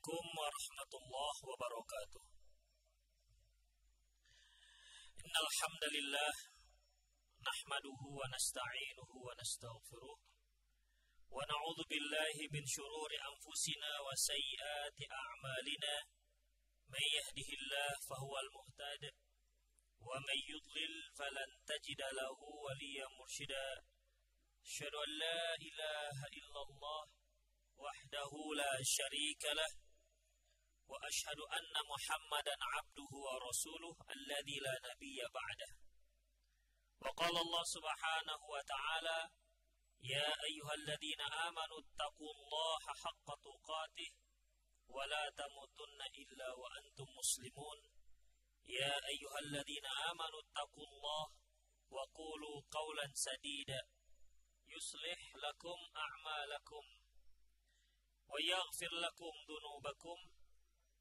عليكم ورحمة الله وبركاته. إن الحمد لله نحمده ونستعينه ونستغفره ونعوذ بالله من شرور أنفسنا وسيئات أعمالنا. من يهده الله فهو المهتد ومن يضلل فلن تجد له وليا مرشدا. أشهد أن لا إله إلا الله وحده لا شريك له وأشهد أن محمدا عبده ورسوله الذي لا نبي بعده. وقال الله سبحانه وتعالى يا أيها الذين آمنوا اتقوا الله حق تقاته ولا تموتن إلا وأنتم مسلمون. يا أيها الذين آمنوا اتقوا الله وقولوا قولا سديدا يصلح لكم أعمالكم ويغفر لكم ذنوبكم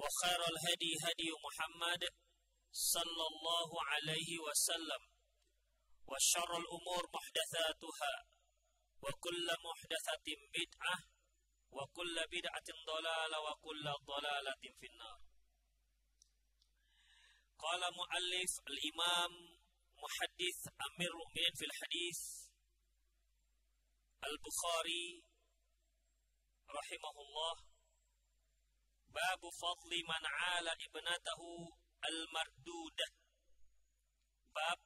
وخير الهدي هدي محمد صلى الله عليه وسلم. وشر الأمور محدثاتها وكل محدثة بدعة وكل بدعة ضلالة وكل ضلالة في النار. قال مؤلف الإمام محدث أمير المؤمنين في الحديث البخاري رحمه الله Babu fadli man ala ibnatahu al-mardudah. Bab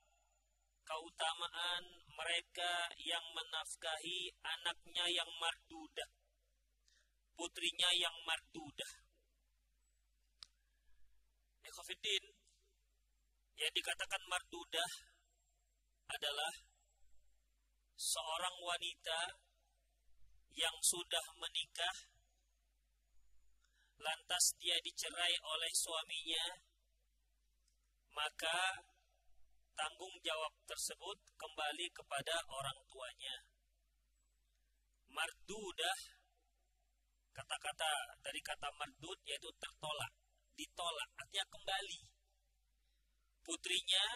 keutamaan mereka yang menafkahi anaknya yang mardudah. Putrinya yang mardudah. Ikhafidin, yang dikatakan mardudah adalah seorang wanita yang sudah menikah lantas dia dicerai oleh suaminya maka tanggung jawab tersebut kembali kepada orang tuanya. Mardudah kata-kata dari kata mardud yaitu tertolak ditolak artinya kembali. Putrinya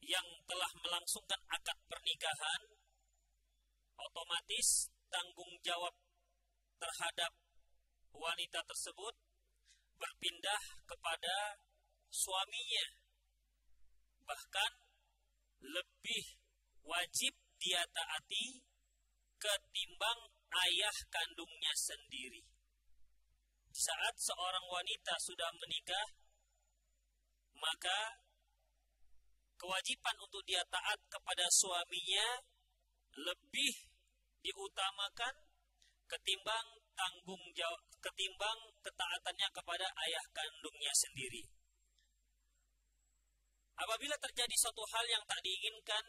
yang telah melangsungkan akad pernikahan otomatis tanggung jawab terhadap wanita tersebut berpindah kepada suaminya. Bahkan lebih wajib dia taati ketimbang ayah kandungnya sendiri. Saat seorang wanita sudah menikah maka kewajiban untuk dia taat kepada suaminya lebih diutamakan ketimbang tanggung jawab ketimbang ketaatannya kepada ayah kandungnya sendiri. Apabila terjadi suatu hal yang tak diinginkan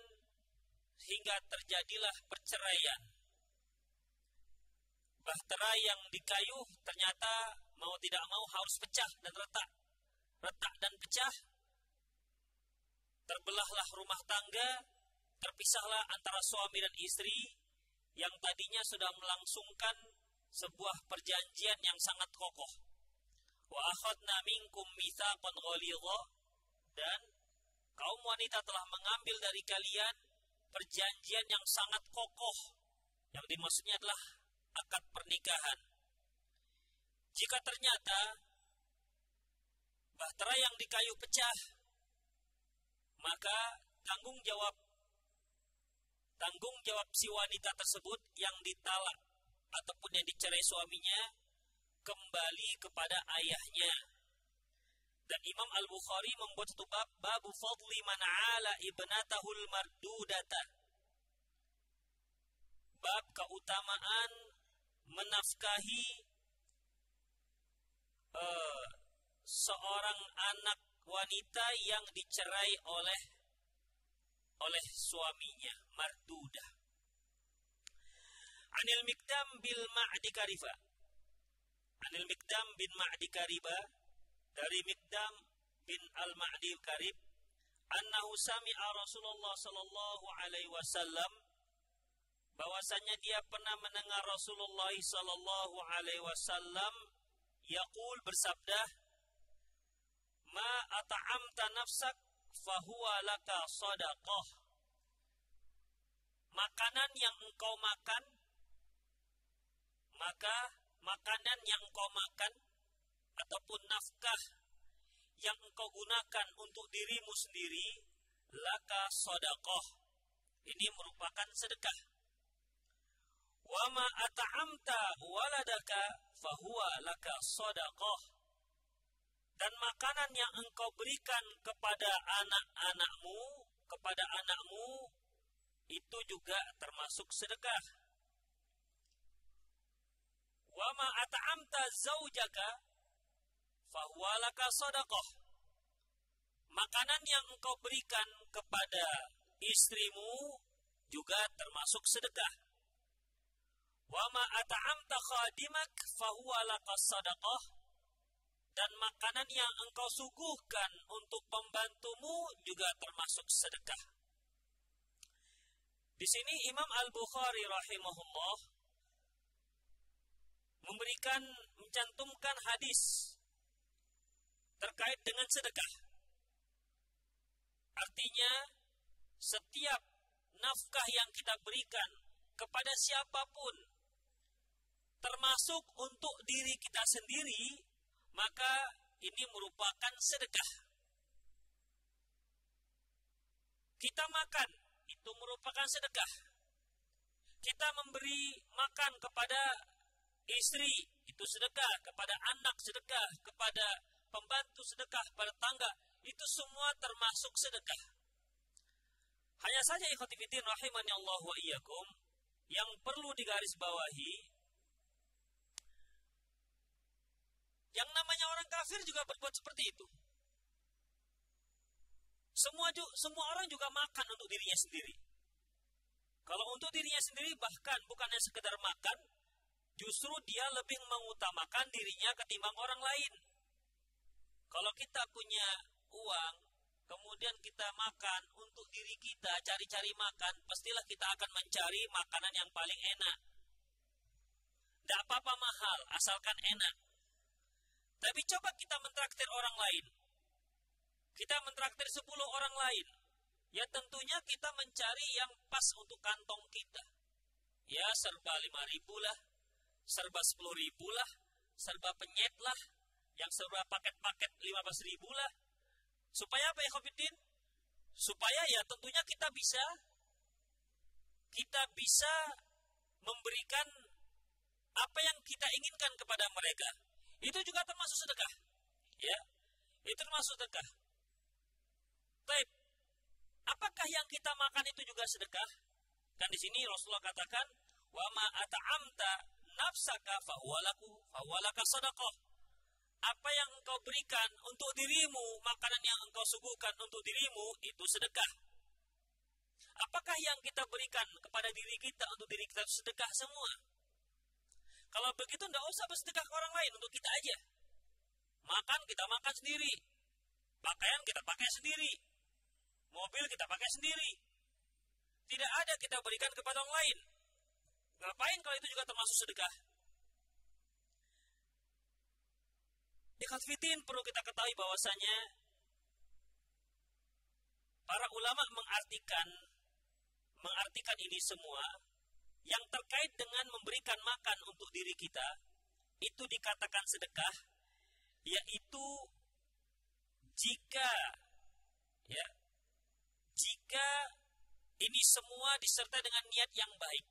hingga terjadilah perceraian. Bahtera yang dikayuh ternyata mau tidak mau harus pecah dan retak. Retak dan pecah. Terbelahlah rumah tangga, terpisahlah antara suami dan istri yang tadinya sudah melangsungkan sebuah perjanjian yang sangat kokoh. Wa akhadna minkum mitsaqan dan kaum wanita telah mengambil dari kalian perjanjian yang sangat kokoh. Yang dimaksudnya adalah akad pernikahan. Jika ternyata bahtera yang di kayu pecah, maka tanggung jawab tanggung jawab si wanita tersebut yang ditalak ataupun yang dicerai suaminya kembali kepada ayahnya. Dan Imam Al-Bukhari membuat satu bab babu fadli man ala ibnatahul mardudata. Bab keutamaan menafkahi uh, seorang anak wanita yang dicerai oleh oleh suaminya mardudah. Anil Mikdam bil Ma'di Karifa. Anil Mikdam bin Ma'di Kariba dari Mikdam bin Al-Ma'di Karib annahu sami'a Rasulullah sallallahu alaihi wasallam. Bahwasanya dia pernah mendengar Rasulullah sallallahu alaihi wasallam yaqul bersabda ma at'amta nafsak fahuwa laka sadaqah. Makanan yang engkau makan maka makanan yang engkau makan ataupun nafkah yang engkau gunakan untuk dirimu sendiri laka sodakoh. Ini merupakan sedekah. Wama ata'amta waladaka fahuwa laka sodakoh. Dan makanan yang engkau berikan kepada anak-anakmu kepada anakmu itu juga termasuk sedekah wama ata'amta zaujaka fahuwalaka sodakoh. Makanan yang engkau berikan kepada istrimu juga termasuk sedekah. Wama ata'amta khadimak fahuwalaka sodakoh. Dan makanan yang engkau suguhkan untuk pembantumu juga termasuk sedekah. Di sini Imam Al-Bukhari rahimahullah memberikan mencantumkan hadis terkait dengan sedekah. Artinya, setiap nafkah yang kita berikan kepada siapa pun, termasuk untuk diri kita sendiri, maka ini merupakan sedekah. Kita makan, itu merupakan sedekah. Kita memberi makan kepada istri, itu sedekah, kepada anak sedekah, kepada pembantu sedekah pada tangga, itu semua termasuk sedekah. Hanya saja ikhwatifidin rahimani Allah wa iyyakum yang perlu digarisbawahi yang namanya orang kafir juga berbuat seperti itu. Semua semua orang juga makan untuk dirinya sendiri. Kalau untuk dirinya sendiri bahkan bukannya sekedar makan, justru dia lebih mengutamakan dirinya ketimbang orang lain. Kalau kita punya uang, kemudian kita makan untuk diri kita, cari-cari makan, pastilah kita akan mencari makanan yang paling enak. Tidak apa-apa mahal, asalkan enak. Tapi coba kita mentraktir orang lain. Kita mentraktir 10 orang lain. Ya tentunya kita mencari yang pas untuk kantong kita. Ya serba 5 ribu lah, serba 10 ribu lah, serba penyet lah, yang serba paket-paket 15 ribu lah. Supaya apa ya? Supaya ya tentunya kita bisa kita bisa memberikan apa yang kita inginkan kepada mereka. Itu juga termasuk sedekah. Ya. Itu termasuk sedekah. Baik. Apakah yang kita makan itu juga sedekah? Kan di sini Rasulullah katakan, "Wa ma ata'amta nafsaka fahuwalaku fahuwalaka sadaqah." apa yang engkau berikan untuk dirimu, makanan yang engkau suguhkan untuk dirimu, itu sedekah. Apakah yang kita berikan kepada diri kita untuk diri kita sedekah semua? Kalau begitu tidak usah bersedekah ke orang lain untuk kita aja. Makan kita makan sendiri. Pakaian kita pakai sendiri. Mobil kita pakai sendiri. Tidak ada kita berikan kepada orang lain. Ngapain kalau itu juga termasuk sedekah? Ikhafidin perlu kita ketahui bahwasanya para ulama mengartikan mengartikan ini semua yang terkait dengan memberikan makan untuk diri kita itu dikatakan sedekah yaitu jika ya jika ini semua disertai dengan niat yang baik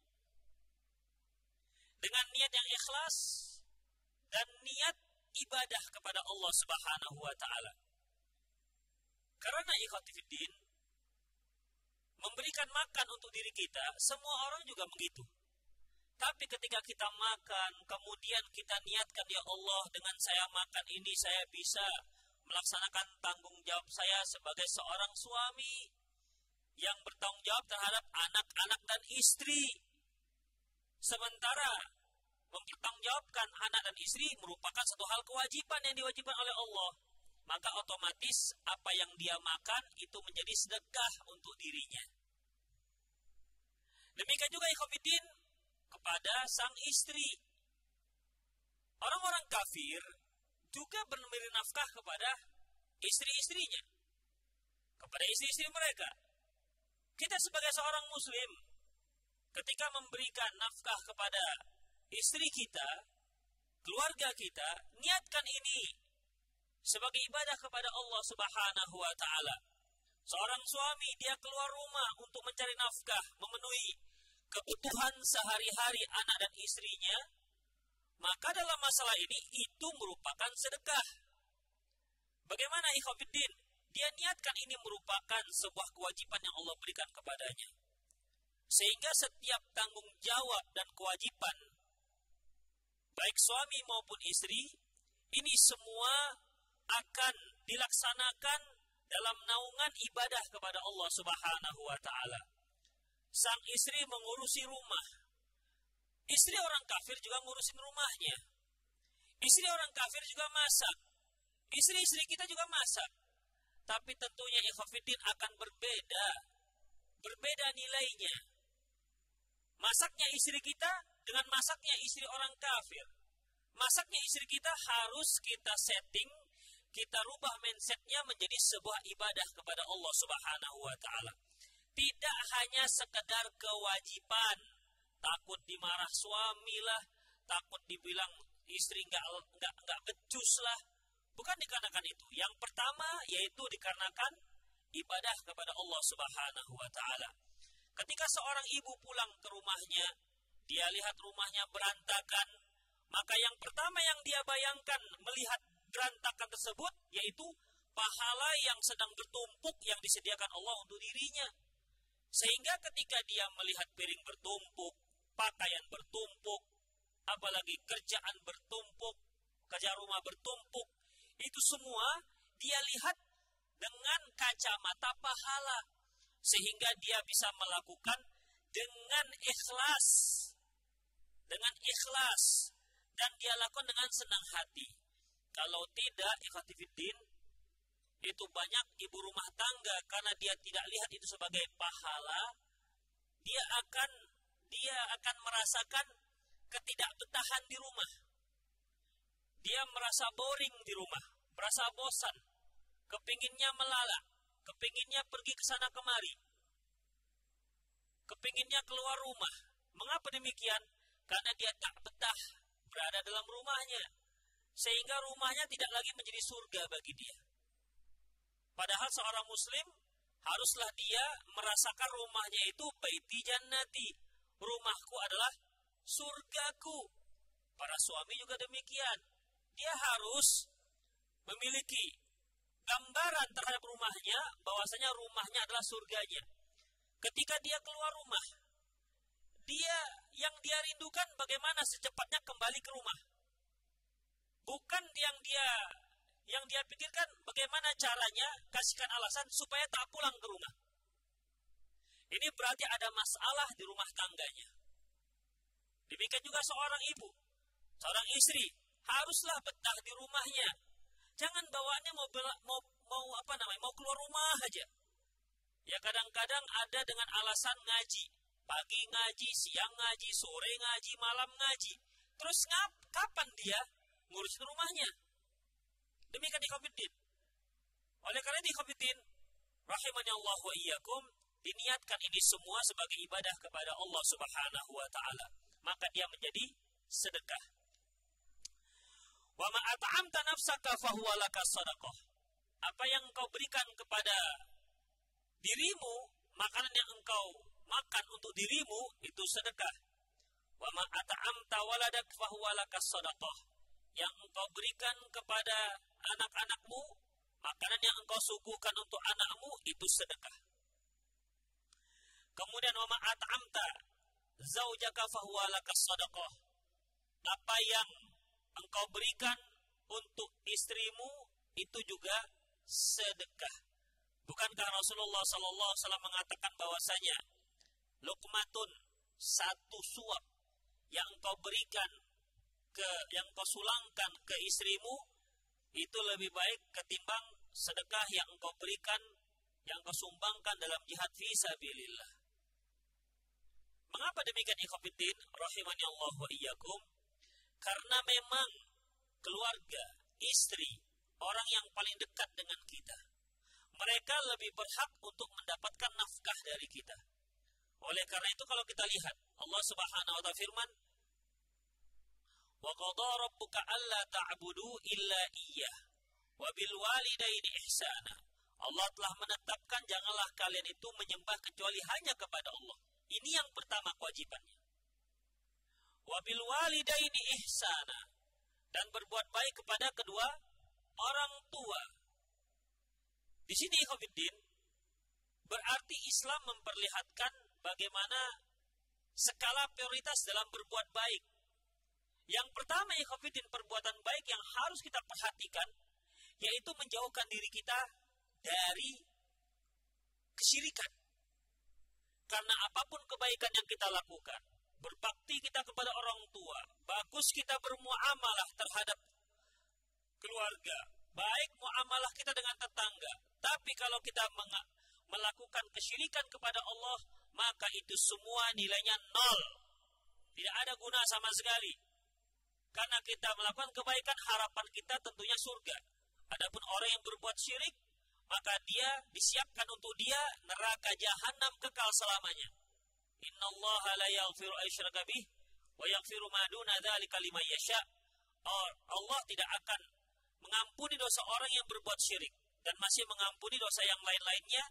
dengan niat yang ikhlas dan niat ibadah kepada Allah Subhanahu wa taala. Karena ikhwatifiddin memberikan makan untuk diri kita, semua orang juga begitu. Tapi ketika kita makan, kemudian kita niatkan ya Allah dengan saya makan ini saya bisa melaksanakan tanggung jawab saya sebagai seorang suami yang bertanggung jawab terhadap anak-anak dan istri. Sementara mempertanggungjawabkan anak dan istri merupakan satu hal kewajiban yang diwajibkan oleh Allah. Maka otomatis apa yang dia makan itu menjadi sedekah untuk dirinya. Demikian juga ikhwatiddin kepada sang istri. Orang-orang kafir juga memberi nafkah kepada istri-istrinya. Kepada istri-istri mereka. Kita sebagai seorang muslim ketika memberikan nafkah kepada istri kita, keluarga kita, niatkan ini sebagai ibadah kepada Allah Subhanahu wa taala. Seorang suami dia keluar rumah untuk mencari nafkah, memenuhi kebutuhan sehari-hari anak dan istrinya, maka dalam masalah ini itu merupakan sedekah. Bagaimana ikhwatiddin? Dia niatkan ini merupakan sebuah kewajiban yang Allah berikan kepadanya. Sehingga setiap tanggung jawab dan kewajiban baik suami maupun istri ini semua akan dilaksanakan dalam naungan ibadah kepada Allah Subhanahu wa taala. Sang istri mengurusi rumah. Istri orang kafir juga ngurusin rumahnya. Istri orang kafir juga masak. Istri-istri kita juga masak. Tapi tentunya ikhafidin akan berbeda. Berbeda nilainya. Masaknya istri kita dengan masaknya istri orang kafir. Masaknya istri kita harus kita setting, kita rubah mindsetnya menjadi sebuah ibadah kepada Allah Subhanahu wa taala. Tidak hanya sekedar kewajiban, takut dimarah suami lah, takut dibilang istri nggak nggak nggak becus lah. Bukan dikarenakan itu. Yang pertama yaitu dikarenakan ibadah kepada Allah Subhanahu wa taala. Ketika seorang ibu pulang ke rumahnya, dia lihat rumahnya berantakan, maka yang pertama yang dia bayangkan melihat berantakan tersebut yaitu pahala yang sedang bertumpuk yang disediakan Allah untuk dirinya. Sehingga ketika dia melihat piring bertumpuk, pakaian bertumpuk, apalagi kerjaan bertumpuk, kerja rumah bertumpuk, itu semua dia lihat dengan kacamata pahala sehingga dia bisa melakukan dengan ikhlas. Dengan ikhlas. Dan dia lakukan dengan senang hati. Kalau tidak ikhtifidin itu banyak ibu rumah tangga. Karena dia tidak lihat itu sebagai pahala dia akan dia akan merasakan ketidakbetahan di rumah. Dia merasa boring di rumah merasa bosan kepinginnya melalak kepinginnya pergi ke sana kemari, kepinginnya keluar rumah. Mengapa demikian? Karena dia tak betah berada dalam rumahnya, sehingga rumahnya tidak lagi menjadi surga bagi dia. Padahal seorang muslim haruslah dia merasakan rumahnya itu baiti jannati. Rumahku adalah surgaku. Para suami juga demikian. Dia harus memiliki gambaran terhadap rumahnya bahwasanya rumahnya adalah surganya. Ketika dia keluar rumah, dia yang dia rindukan bagaimana secepatnya kembali ke rumah. Bukan yang dia yang dia pikirkan bagaimana caranya kasihkan alasan supaya tak pulang ke rumah. Ini berarti ada masalah di rumah tangganya. Demikian juga seorang ibu, seorang istri haruslah betah di rumahnya, Jangan bawaannya mau mau mau apa namanya? Mau keluar rumah aja. Ya kadang-kadang ada dengan alasan ngaji. Pagi ngaji, siang ngaji, sore ngaji, malam ngaji. Terus ngap, kapan dia ngurusin rumahnya? Demikian dikomitin. Oleh karena dikomitin, rahimahnya Allah wa iyyakum, diniatkan ini semua sebagai ibadah kepada Allah Subhanahu wa taala. Maka dia menjadi sedekah. Wa ma at'amta nafsaka. Apa yang engkau berikan kepada dirimu, makanan yang engkau makan untuk dirimu itu sedekah. Wa ma at'amta waladak. Yang engkau berikan kepada anak-anakmu, makanan yang engkau suguhkan untuk anakmu itu sedekah. Kemudian wa ma at'amta zaujaka fahuwa laka sadaqah. Apa yang engkau berikan untuk istrimu itu juga sedekah. Bukankah Rasulullah Sallallahu Alaihi Wasallam mengatakan bahwasanya lukmatun satu suap yang engkau berikan ke yang kau sulangkan ke istrimu itu lebih baik ketimbang sedekah yang engkau berikan yang kau sumbangkan dalam jihad fisabilillah. Mengapa demikian ikhwatiddin rahimani Allah wa iyyakum? Karena memang keluarga, istri, orang yang paling dekat dengan kita. Mereka lebih berhak untuk mendapatkan nafkah dari kita. Oleh karena itu kalau kita lihat Allah Subhanahu wa taala firman Wa qadha rabbuka alla ta'budu illa iyyah wa bil walidaini ihsana. Allah telah menetapkan janganlah kalian itu menyembah kecuali hanya kepada Allah. Ini yang pertama kewajibannya. Wa bil walidaini ihsana dan berbuat baik kepada kedua orang tua. Di sini Khofiddin berarti Islam memperlihatkan bagaimana skala prioritas dalam berbuat baik. Yang pertama Khofiddin perbuatan baik yang harus kita perhatikan yaitu menjauhkan diri kita dari kesyirikan. Karena apa pun kebaikan yang kita lakukan, berbakti kita kepada orang tua, bagus kita bermuamalah terhadap keluarga, baik muamalah kita dengan tetangga. Tapi kalau kita melakukan kesyirikan kepada Allah, maka itu semua nilainya nol. Tidak ada guna sama sekali. Karena kita melakukan kebaikan, harapan kita tentunya surga. Adapun orang yang berbuat syirik, maka dia disiapkan untuk dia neraka jahanam kekal selamanya. Inna Allah la yaghfiru aysyraka bih wa yaghfiru ma duna dzalika liman yasha. Allah tidak akan mengampuni dosa orang yang berbuat syirik dan masih mengampuni dosa yang lain-lainnya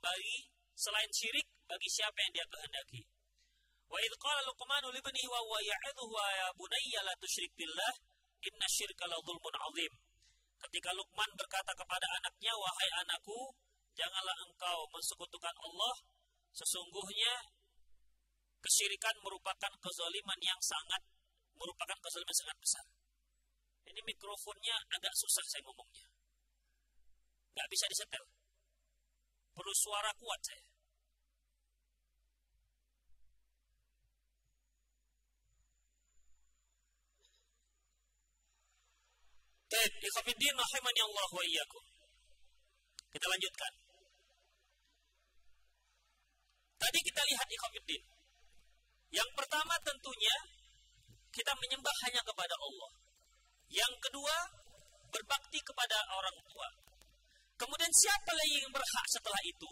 bagi selain syirik bagi siapa yang dia kehendaki. Wa idh qala Luqman li ibnihi wa huwa ya'idhuhu ya bunayya la tusyrik billah inna syirka la dzulmun 'adzim. Ketika Luqman berkata kepada anaknya, "Wahai anakku, janganlah engkau mensekutukan Allah, sesungguhnya kesyirikan merupakan kezaliman yang sangat merupakan kezaliman sangat besar." Ini mikrofonnya agak susah saya ngomongnya. Gak bisa disetel. Perlu suara kuat saya. Allah wa. Kita lanjutkan. Tadi kita lihat ikhwatiddin. Yang pertama tentunya kita menyembah hanya kepada Allah. Yang kedua, berbakti kepada orang tua. Kemudian siapa lagi yang berhak setelah itu?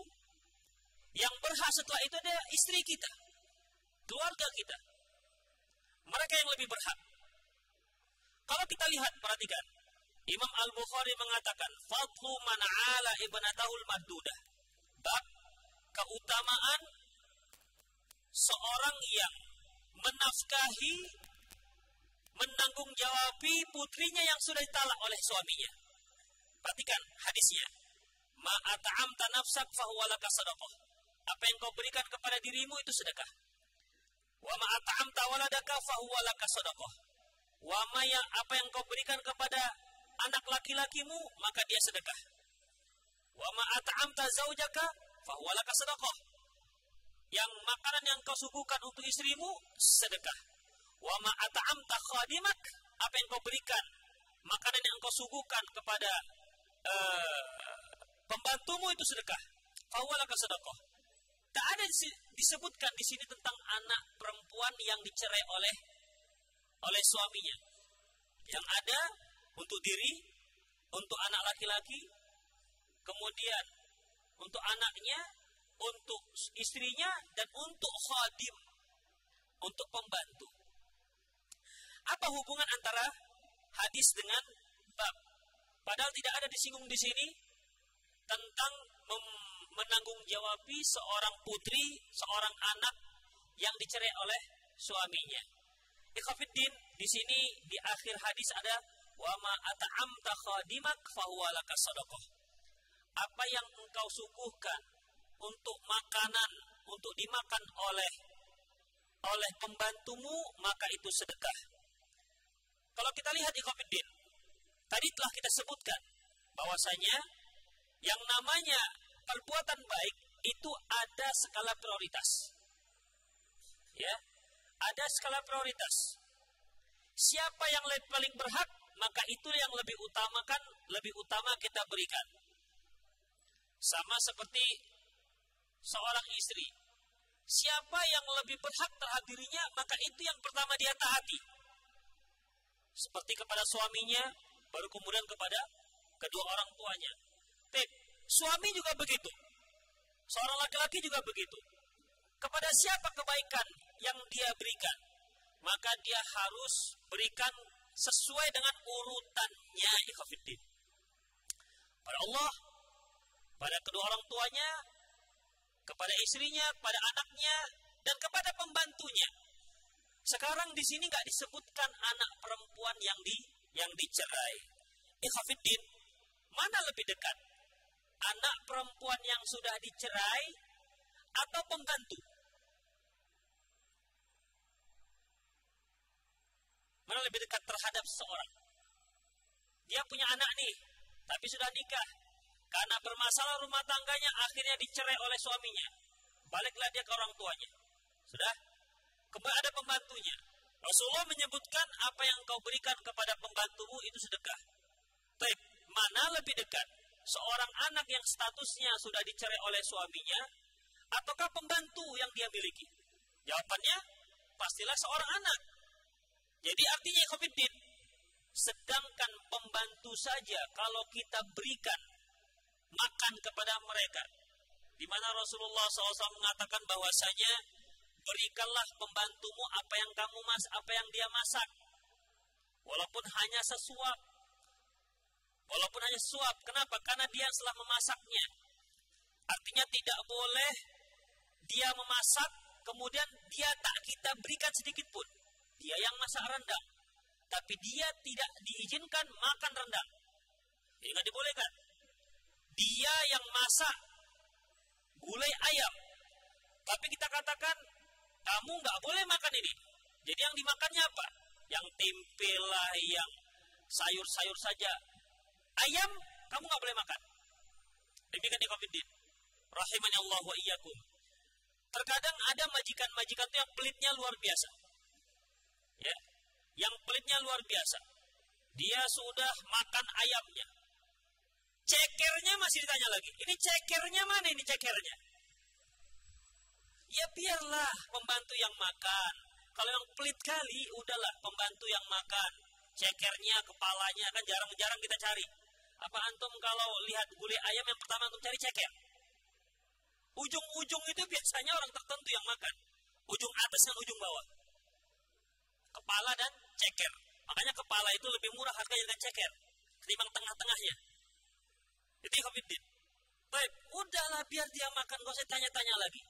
Yang berhak setelah itu adalah istri kita, keluarga kita. Mereka yang lebih berhak. Kalau kita lihat, perhatikan. Imam Al-Bukhari mengatakan, Fadlu man ala ibnatahul maddudah. Bab keutamaan seorang yang menafkahi menanggung jawabi putrinya yang sudah ditalak oleh suaminya. Perhatikan hadisnya. Ma'ata'amta nafsak fahuwalaka sadaqah. Apa yang kau berikan kepada dirimu itu sedekah. Wa ma'ata'amta waladaka fahuwalaka sadaqah. Wa maya apa yang kau berikan kepada anak laki-lakimu maka dia sedekah. Wa ma'ata'amta zaujaka fahuwalaka sadaqah. Yang makanan yang kau suguhkan untuk istrimu sedekah Wa ma at'amta khadimak, apa yang kau berikan, makanan yang kau suguhkan kepada uh, pembantumu itu sedekah. Fawalaka sedekah. Tak ada disebutkan di sini tentang anak perempuan yang dicerai oleh oleh suaminya. Yang ada untuk diri, untuk anak laki-laki, kemudian untuk anaknya, untuk istrinya, dan untuk khadim, untuk pembantu. Apa hubungan antara hadis dengan bab? Padahal tidak ada disinggung di sini tentang menanggung jawabi seorang putri, seorang anak yang dicerai oleh suaminya. Ikhafiddin di sini di akhir hadis ada wa ma at'amta khadimak fahuwa. Apa yang engkau suguhkan untuk makanan untuk dimakan oleh oleh pembantumu maka itu sedekah. Kalau kita lihat di Ikhwanuddin, tadi telah kita sebutkan bahwasanya yang namanya perbuatan baik itu ada skala prioritas. Ya, ada skala prioritas. siapa yang paling berhak, maka itu yang lebih utamakan, lebih utama kita berikan. Sama seperti seorang istri. Siapa yang lebih berhak terhadap dirinya, maka itu yang pertama dia taati. Seperti kepada suaminya, baru kemudian kepada kedua orang tuanya. Tip, suami juga begitu. Seorang laki-laki juga begitu. Kepada siapa kebaikan yang dia berikan, maka dia harus berikan sesuai dengan urutannya ikhafiddin. Pada Allah, pada kedua orang tuanya, kepada istrinya, kepada anaknya, dan kepada pembantunya. Sekarang di sini nggak disebutkan anak perempuan yang di yang dicerai. Ikhafiddin, mana lebih dekat? Anak perempuan yang sudah dicerai atau pembantu? Mana lebih dekat terhadap seseorang? Dia punya anak nih, tapi sudah nikah. Karena bermasalah rumah tangganya, akhirnya dicerai oleh suaminya. Baliklah dia ke orang tuanya. Sudah? Kemudian ada pembantunya. Rasulullah menyebutkan apa yang kau berikan kepada pembantumu itu sedekah. Tapi mana lebih dekat? Seorang anak yang statusnya sudah dicerai oleh suaminya, ataukah pembantu yang dia miliki? Jawabannya, pastilah seorang anak. Jadi artinya Khofiddin, sedangkan pembantu saja kalau kita berikan makan kepada mereka, di mana Rasulullah SAW mengatakan bahwasanya berikanlah pembantumu apa yang kamu mas, apa yang dia masak, walaupun hanya sesuap, walaupun hanya suap. Kenapa? Karena dia setelah memasaknya. Artinya tidak boleh dia memasak, kemudian dia tak kita berikan sedikit pun. Dia yang masak rendang. Tapi dia tidak diizinkan makan rendang. Ini nggak dibolehkan. Dia yang masak gulai ayam. Tapi kita katakan, kamu nggak boleh makan ini. Jadi yang dimakannya apa? Yang tempe lah, yang sayur-sayur saja. Ayam, kamu nggak boleh makan. Demikian di Covid Rahimani Allah wa iyyakum. Terkadang ada majikan-majikan itu yang pelitnya luar biasa ya, yang pelitnya luar biasa. Dia sudah makan ayamnya. Cekernya masih ditanya lagi. Ini cekernya mana ini cekernya? Ya biarlah pembantu yang makan. Kalau yang pelit kali, udahlah pembantu yang makan. Cekernya, kepalanya, kan jarang-jarang kita cari. Apa antum kalau lihat gulai ayam yang pertama antum cari ceker? Ujung-ujung itu biasanya orang tertentu yang makan. Ujung atas dan ujung bawah kepala dan ceker. Makanya kepala itu lebih murah harganya dengan ceker ketimbang tengah-tengahnya. Itu Khofiddin. Baik, udahlah biar dia makan, gak usah tanya-tanya lagi.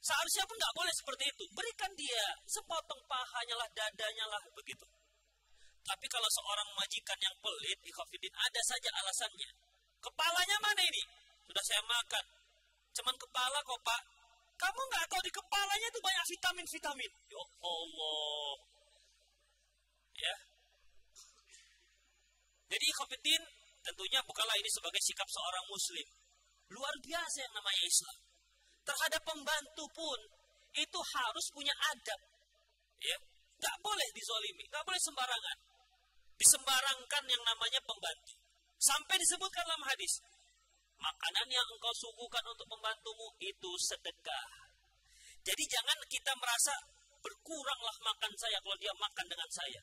Seharusnya pun nggak boleh seperti itu. Berikan dia sepotong pahanya lah, dadanya lah, begitu. Tapi kalau seorang majikan yang pelit, Khofiddin, ada saja alasannya. Kepalanya mana ini? Sudah saya makan. Cuman kepala kok pak. Kamu nggak tahu di kepalanya itu banyak vitamin-vitamin. Ya Allah. Ya. Jadi kompetin tentunya bukanlah ini sebagai sikap seorang muslim. Luar biasa yang namanya Islam. Terhadap pembantu pun itu harus punya adab. Ya. Gak boleh dizolimi, gak boleh sembarangan. Disembarangkan yang namanya pembantu. Sampai disebutkan dalam hadis, makanan yang engkau suguhkan untuk membantumu itu sedekah. Jadi jangan kita merasa berkuranglah makan saya kalau dia makan dengan saya.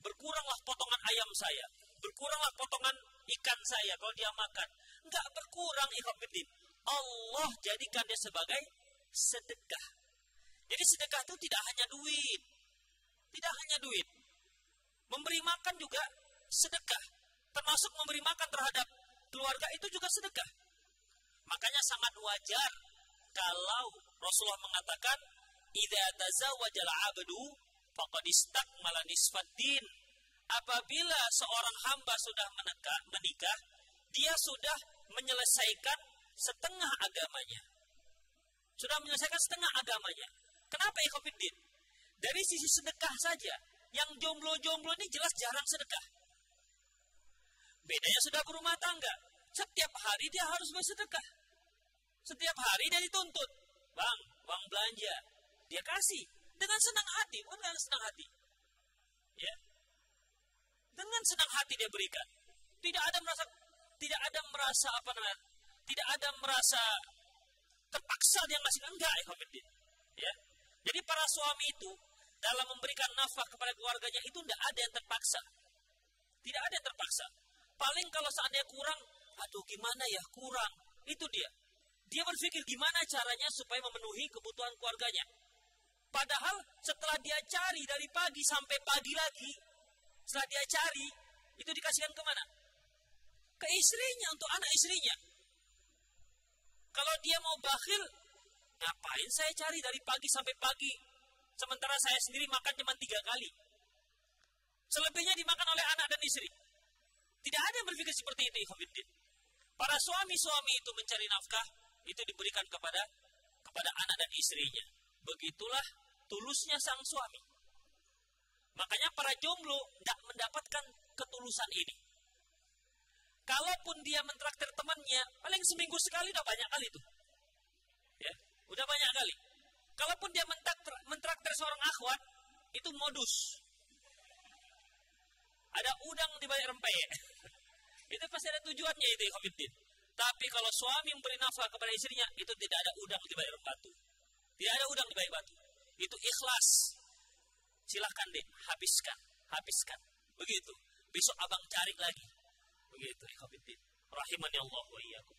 Berkuranglah potongan ayam saya. Berkuranglah potongan ikan saya kalau dia makan. Enggak berkurang ikhwatiddin. Allah jadikan dia sebagai sedekah. Jadi sedekah itu tidak hanya duit. Tidak hanya duit. Memberi makan juga sedekah. Termasuk memberi makan terhadap keluarga itu juga sedekah. Makanya sangat wajar kalau Rasulullah mengatakan idza tazawwajal 'abdu faqad istakmala. Apabila seorang hamba sudah menikah, menikah, dia sudah menyelesaikan setengah agamanya. Sudah menyelesaikan setengah agamanya. Kenapa ikhwatiddin? Dari sisi sedekah saja, yang jomblo-jomblo ini jelas jarang sedekah. Bedanya sudah berumah tangga. Setiap hari dia harus bersedekah. Setiap hari dia dituntut. Bang, uang belanja. Dia kasih. Dengan senang hati. Bukan dengan senang hati. Dengan senang hati dia berikan. Tidak ada merasa tidak ada merasa apa namanya? Tidak ada merasa terpaksa dia ngasih enggak ya Ya. Jadi para suami itu dalam memberikan nafkah kepada keluarganya itu tidak ada yang terpaksa. Tidak ada yang terpaksa. Paling kalau seandainya kurang, aduh gimana ya kurang. Itu dia. Dia berpikir gimana caranya supaya memenuhi kebutuhan keluarganya. Padahal setelah dia cari dari pagi sampai pagi lagi, setelah dia cari, itu dikasihkan ke mana? Ke istrinya, untuk anak istrinya. Kalau dia mau bakhil, ngapain saya cari dari pagi sampai pagi? Sementara saya sendiri makan cuma tiga kali. Selebihnya dimakan oleh anak dan istri. Tidak ada yang berpikir seperti itu, Ikhwanuddin. Para suami-suami itu mencari nafkah, itu diberikan kepada kepada anak dan istrinya. Begitulah tulusnya sang suami. Makanya para jomblo tidak mendapatkan ketulusan ini. Kalaupun dia mentraktir temannya, paling seminggu sekali udah banyak kali tuh. Ya, udah banyak kali. Kalaupun dia mentraktir, mentraktir seorang akhwat, itu modus. Ada udang di balik rempeyek. itu pasti ada tujuannya itu ya Tapi kalau suami memberi nafkah kepada istrinya, itu tidak ada udang di balik batu. Tidak ada udang di balik batu. Itu ikhlas. Silahkan deh, habiskan. Habiskan. Begitu. Besok abang cari lagi. Begitu. Ikhwafiddin. Rahimani Allah wa iyyakum.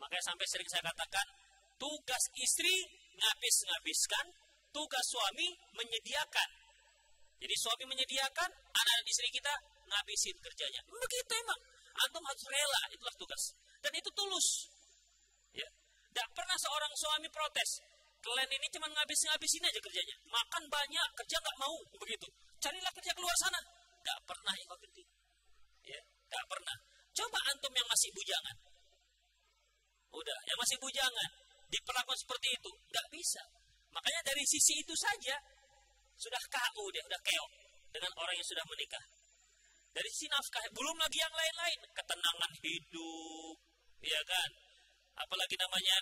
Makanya sampai sering saya katakan, tugas istri ngabis-ngabiskan, tugas suami menyediakan. Jadi suami menyediakan, anak dan istri kita ngabisin kerjanya. Begitu emang. Antum harus rela, itulah tugas. Dan itu tulus. Ya. Tidak pernah seorang suami protes. Kalian ini cuma ngabis-ngabisin aja kerjanya. Makan banyak, kerja nggak mau. Begitu. Carilah kerja keluar sana. Tidak pernah ya Ya, tidak pernah. Coba antum yang masih bujangan. Udah, yang masih bujangan. Diperlakukan seperti itu. Nggak bisa. Makanya dari sisi itu saja, sudah KU dia, sudah keok. Dengan orang yang sudah menikah. Dari sisi nafkah, belum lagi yang lain-lain. Ketenangan hidup, ya kan? Apalagi namanya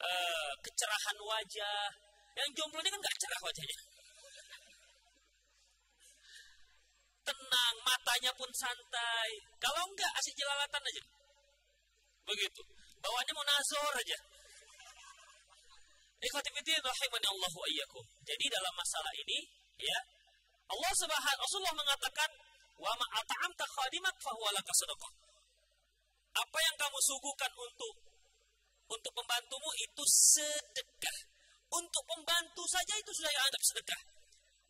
uh, kecerahan wajah. Yang jomblo ini kan nggak cerah wajahnya. Tenang, matanya pun santai. Kalau enggak, asik jelalatan aja. Begitu. Bawahnya mau nazor aja. Ayyakum. Jadi dalam masalah ini, ya, Allah Subhanahu Rasulullah mengatakan Wa ma at'amta khadimak. Apa yang kamu suguhkan untuk untuk pembantumu itu sedekah. Untuk pembantu saja itu sudah dianggap sedekah.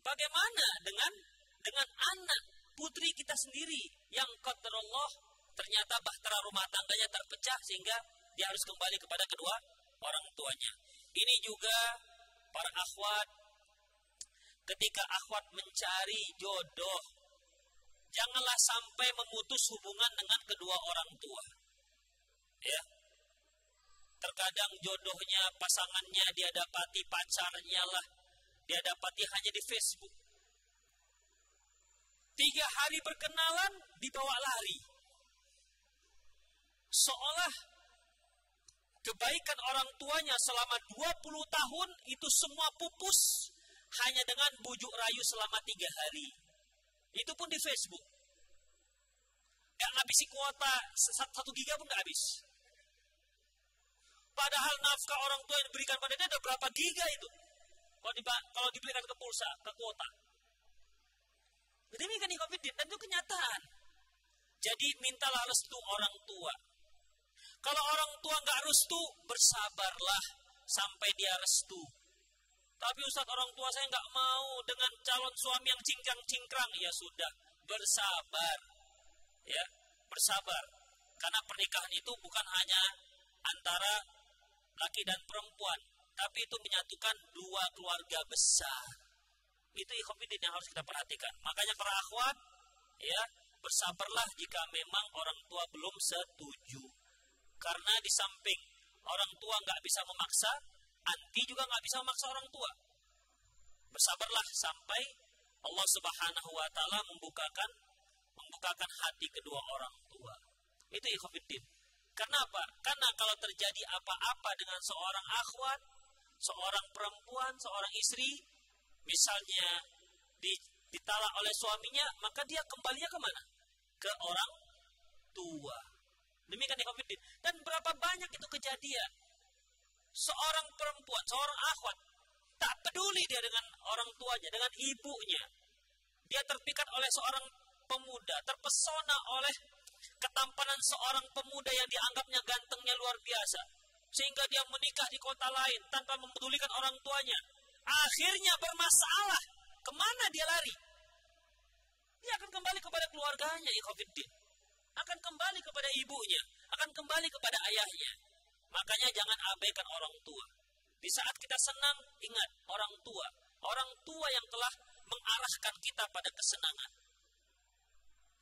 Bagaimana dengan dengan anak putri kita sendiri yang Allah ternyata bahtera rumah tangganya terpecah sehingga dia harus kembali kepada kedua orang tuanya. Ini juga para akhwat ketika akhwat mencari jodoh janganlah sampai memutus hubungan dengan kedua orang tua. Ya. Terkadang jodohnya, pasangannya dia dapati pacarnya lah, dia dapati hanya di Facebook. Tiga hari berkenalan dibawa lari. Seolah kebaikan orang tuanya selama 20 tahun itu semua pupus hanya dengan bujuk rayu selama tiga hari. Itu pun di Facebook. Gak ngabisi kuota satu giga pun gak habis. Padahal nafkah orang tua yang diberikan pada dia ada berapa giga itu. Kalau, di, kalau diberikan ke pulsa, ke kuota. Demikian COVID dan itu kenyataan. Jadi mintalah restu orang tua. Kalau orang tua nggak restu, bersabarlah sampai dia restu. Tapi Ustadz orang tua saya nggak mau dengan calon suami yang cingkrang-cingkrang. Ya sudah, bersabar. Ya, bersabar. Karena pernikahan itu bukan hanya antara laki dan perempuan, tapi itu menyatukan dua keluarga besar. Itu ikhwatiddin yang harus kita perhatikan. Makanya para akhwat, ya, bersabarlah jika memang orang tua belum setuju. Karena di samping orang tua nggak bisa memaksa, anti juga nggak bisa memaksa orang tua. Bersabarlah sampai Allah Subhanahu wa taala membukakan membukakan hati kedua orang tua. Itu ikhwatiddin. Kenapa? Karena kalau terjadi apa-apa dengan seorang akhwat, seorang perempuan, seorang istri, misalnya di ditalak oleh suaminya, maka dia kembalinya ke mana? Ke orang tua. Demikian ikhwatiddin. Dan berapa banyak itu kejadian. Seorang perempuan, seorang akhwat, tak peduli dia dengan orang tuanya, dengan ibunya. Dia terpikat oleh seorang pemuda, terpesona oleh ketampanan seorang pemuda yang dianggapnya gantengnya luar biasa. Sehingga dia menikah di kota lain tanpa mempedulikan orang tuanya. Akhirnya bermasalah. Ke mana dia lari? Dia akan kembali kepada keluarganya, ikhwafiddin. Akan kembali kepada ibunya. Akan kembali kepada ayahnya. Makanya jangan abaikan orang tua. Di saat kita senang, ingat orang tua. Orang tua yang telah mengarahkan kita pada kesenangan.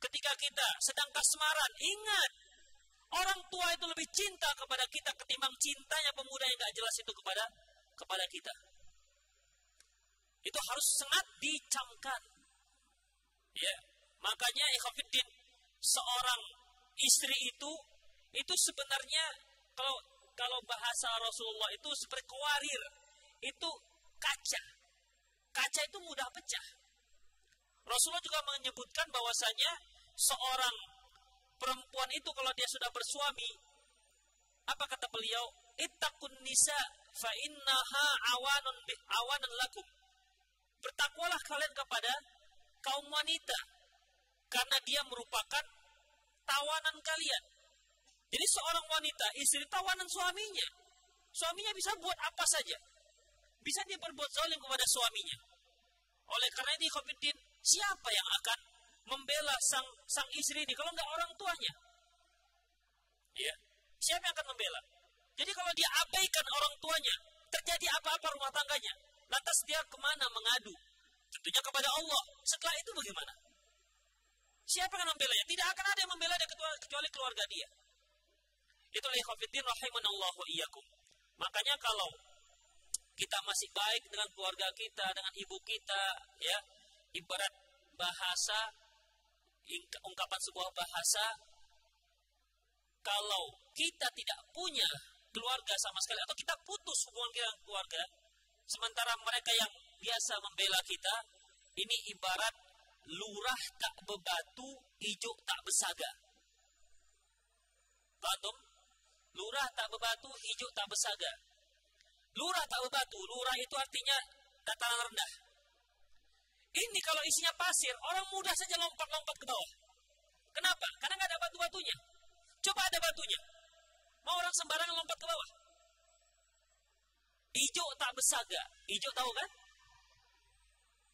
Ketika kita sedang kasmaran, ingat orang tua itu lebih cinta kepada kita ketimbang cintanya pemuda yang gak jelas itu kepada kepada kita. Itu harus sangat dicamkan. Ya, makanya ikhafidin seorang istri itu itu sebenarnya kalau kalau bahasa Rasulullah itu seperti kuarir, itu kaca. Kaca itu mudah pecah. Rasulullah juga menyebutkan bahwasanya seorang perempuan itu kalau dia sudah bersuami, apa kata beliau? Ittaqun nisa fa innaha awanun awanan lakum. Bertakwalah kalian kepada kaum wanita karena dia merupakan tawanan kalian. Jadi seorang wanita istri tawanan suaminya. Suaminya bisa buat apa saja. Bisa dia berbuat zalim kepada suaminya. Oleh karena ini Khofiddin, siapa yang akan membela sang sang istri ini kalau nggak orang tuanya? Ya, siapa yang akan membela? Jadi kalau dia abaikan orang tuanya, terjadi apa-apa rumah tangganya, lantas dia ke mana mengadu? Tentunya kepada Allah. Setelah itu bagaimana? Siapa yang membela ya? Tidak akan ada yang membela dia kecuali keluarga dia. Itu ikhwafiddin rahimanallahu iyyakum. Makanya kalau kita masih baik dengan keluarga kita, dengan ibu kita, ya, ibarat bahasa ungkapan sebuah bahasa kalau kita tidak punya keluarga sama sekali atau kita putus hubungan kita dengan keluarga sementara mereka yang biasa membela kita ini ibarat lurah tak bebatu hijau tak besaga Batum Lurah tak berbatu, hijau tak bersaga. Lurah tak berbatu, lurah itu artinya dataran rendah. Ini kalau isinya pasir, orang mudah saja lompat-lompat ke bawah. Kenapa? Karena nggak ada batu-batunya. Coba ada batunya. Mau orang sembarangan lompat ke bawah. Hijau tak bersaga. Hijau tahu kan?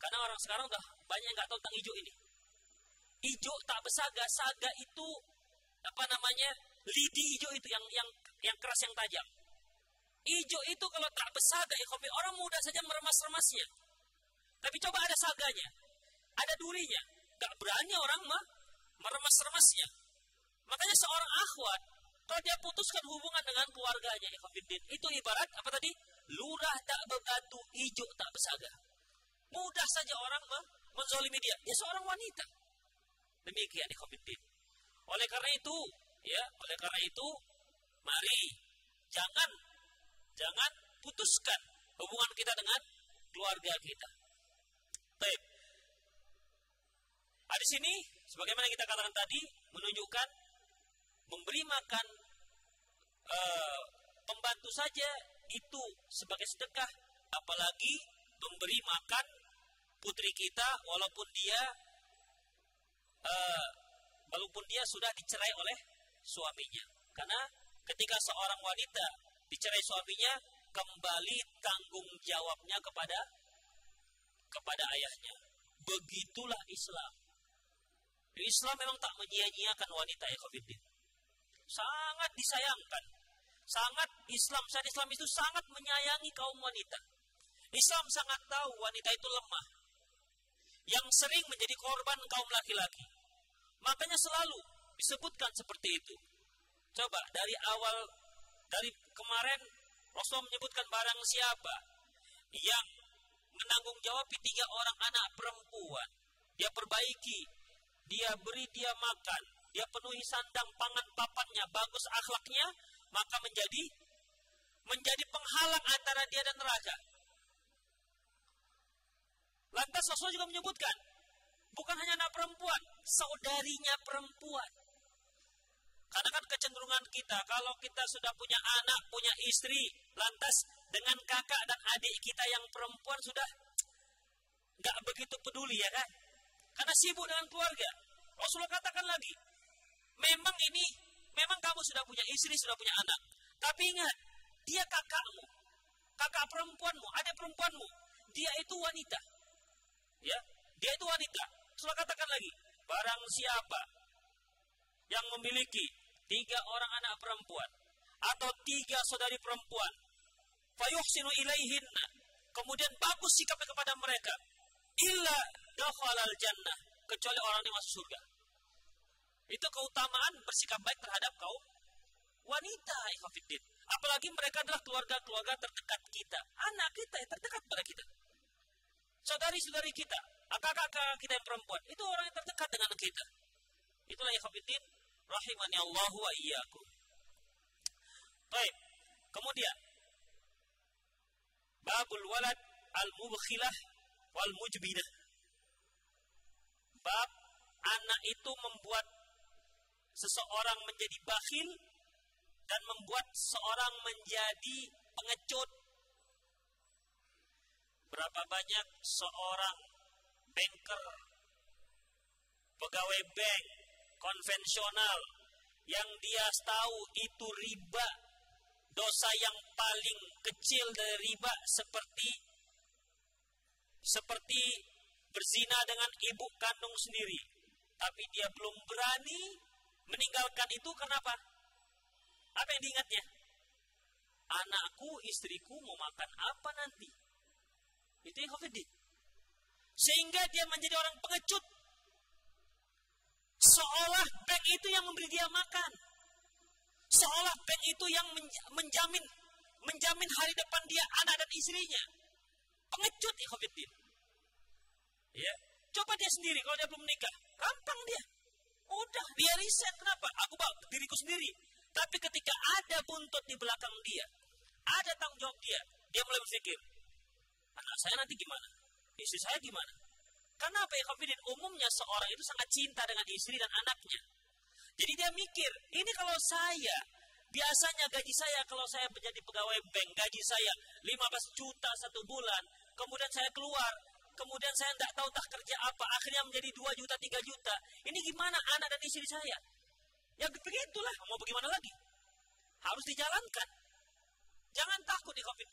Karena orang sekarang udah banyak yang nggak tahu tentang hijau ini. Hijau tak bersaga. Saga itu apa namanya? lidi hijau itu yang yang yang keras yang tajam. Hijau itu kalau tak bersaga ya orang muda saja meremas-remasnya. Tapi coba ada saganya, ada durinya, gak berani orang mah meremas-remasnya. Makanya seorang akhwat kalau dia putuskan hubungan dengan keluarganya ikhwatiddin, itu ibarat apa tadi? Lurah tak berbatu, hijau tak bersaga. Mudah saja orang mah menzolimi dia. Dia seorang wanita. Demikian ikhwatiddin. Oleh karena itu, Ya, oleh karena itu mari jangan jangan putuskan hubungan kita dengan keluarga kita. Baik. Hadis ini sebagaimana kita katakan tadi menunjukkan memberi makan e, pembantu saja itu sebagai sedekah apalagi memberi makan putri kita walaupun dia e, walaupun dia sudah dicerai oleh suaminya. Karena ketika seorang wanita dicerai suaminya, kembali tanggung jawabnya kepada kepada ayahnya. Begitulah Islam. Islam memang tak menyia-nyiakan wanita ya Khofiddin. Sangat disayangkan. Sangat Islam, saat Islam itu sangat menyayangi kaum wanita. Islam sangat tahu wanita itu lemah. Yang sering menjadi korban kaum laki-laki. Makanya selalu disebutkan seperti itu. Coba dari awal dari kemarin Rasul menyebutkan barang siapa yang menanggung jawab tiga orang anak perempuan. Dia perbaiki, dia beri dia makan, dia penuhi sandang pangan papannya, bagus akhlaknya, maka menjadi menjadi penghalang antara dia dan neraka. Lantas Rasul juga menyebutkan, Bukan hanya anak perempuan, saudarinya perempuan. Karena kan kecenderungan kita, kalau kita sudah punya anak, punya istri, lantas dengan kakak dan adik kita yang perempuan sudah nggak begitu peduli ya kan? Karena sibuk dengan keluarga. Rasulullah katakan lagi, memang ini, memang kamu sudah punya istri, sudah punya anak. Tapi ingat, dia kakakmu, kakak perempuanmu, adik perempuanmu, dia itu wanita. Ya, dia itu wanita. Rasulullah katakan lagi, barang siapa yang memiliki tiga orang anak perempuan atau tiga saudari perempuan, fayuhsinu ilaihinna, kemudian bagus sikapnya kepada mereka, illa dakhalal jannah, kecuali orang yang masuk surga. Itu keutamaan bersikap baik terhadap kaum wanita, ikhafidin. Apalagi mereka adalah keluarga-keluarga terdekat kita. Anak kita yang terdekat pada kita. Saudari-saudari kita, kakak-kakak kita yang perempuan, itu orang yang terdekat dengan kita. Itulah ikhafidin, rahimani Allahu wa iyyakum. Baik. Kemudian babul walad al-mubkhilah wal mujbinah. Bab anak itu membuat seseorang menjadi bakhil dan membuat seorang menjadi pengecut. Berapa banyak seorang banker, pegawai bank konvensional yang dia tahu itu riba, dosa yang paling kecil dari riba seperti seperti berzina dengan ibu kandung sendiri. Tapi dia belum berani meninggalkan itu kenapa? Apa yang diingatnya? Anakku, istriku mau makan apa nanti? Itu yang COVID. Sehingga dia menjadi orang pengecut. Seolah bank itu yang memberi dia makan. Seolah bank itu yang menjamin menjamin hari depan dia, anak dan istrinya. Pengecut ya COVID. Ya, coba dia sendiri kalau dia belum menikah, gampang dia. Udah, dia riset kenapa? Aku bawa diriku sendiri. Tapi ketika ada buntut di belakang dia, ada tanggung jawab dia, dia mulai berpikir, anak saya nanti gimana? Istri saya gimana? Karena apa ya? Umumnya seorang itu sangat cinta dengan istri dan anaknya. Jadi dia mikir, ini kalau saya, biasanya gaji saya kalau saya menjadi pegawai bank, gaji saya 15 juta satu bulan, kemudian saya keluar, kemudian saya tidak tahu tak kerja apa, akhirnya menjadi 2 juta, 3 juta. Ini gimana anak dan istri saya? Ya begitulah, mau bagaimana lagi? Harus dijalankan. Jangan takut di covid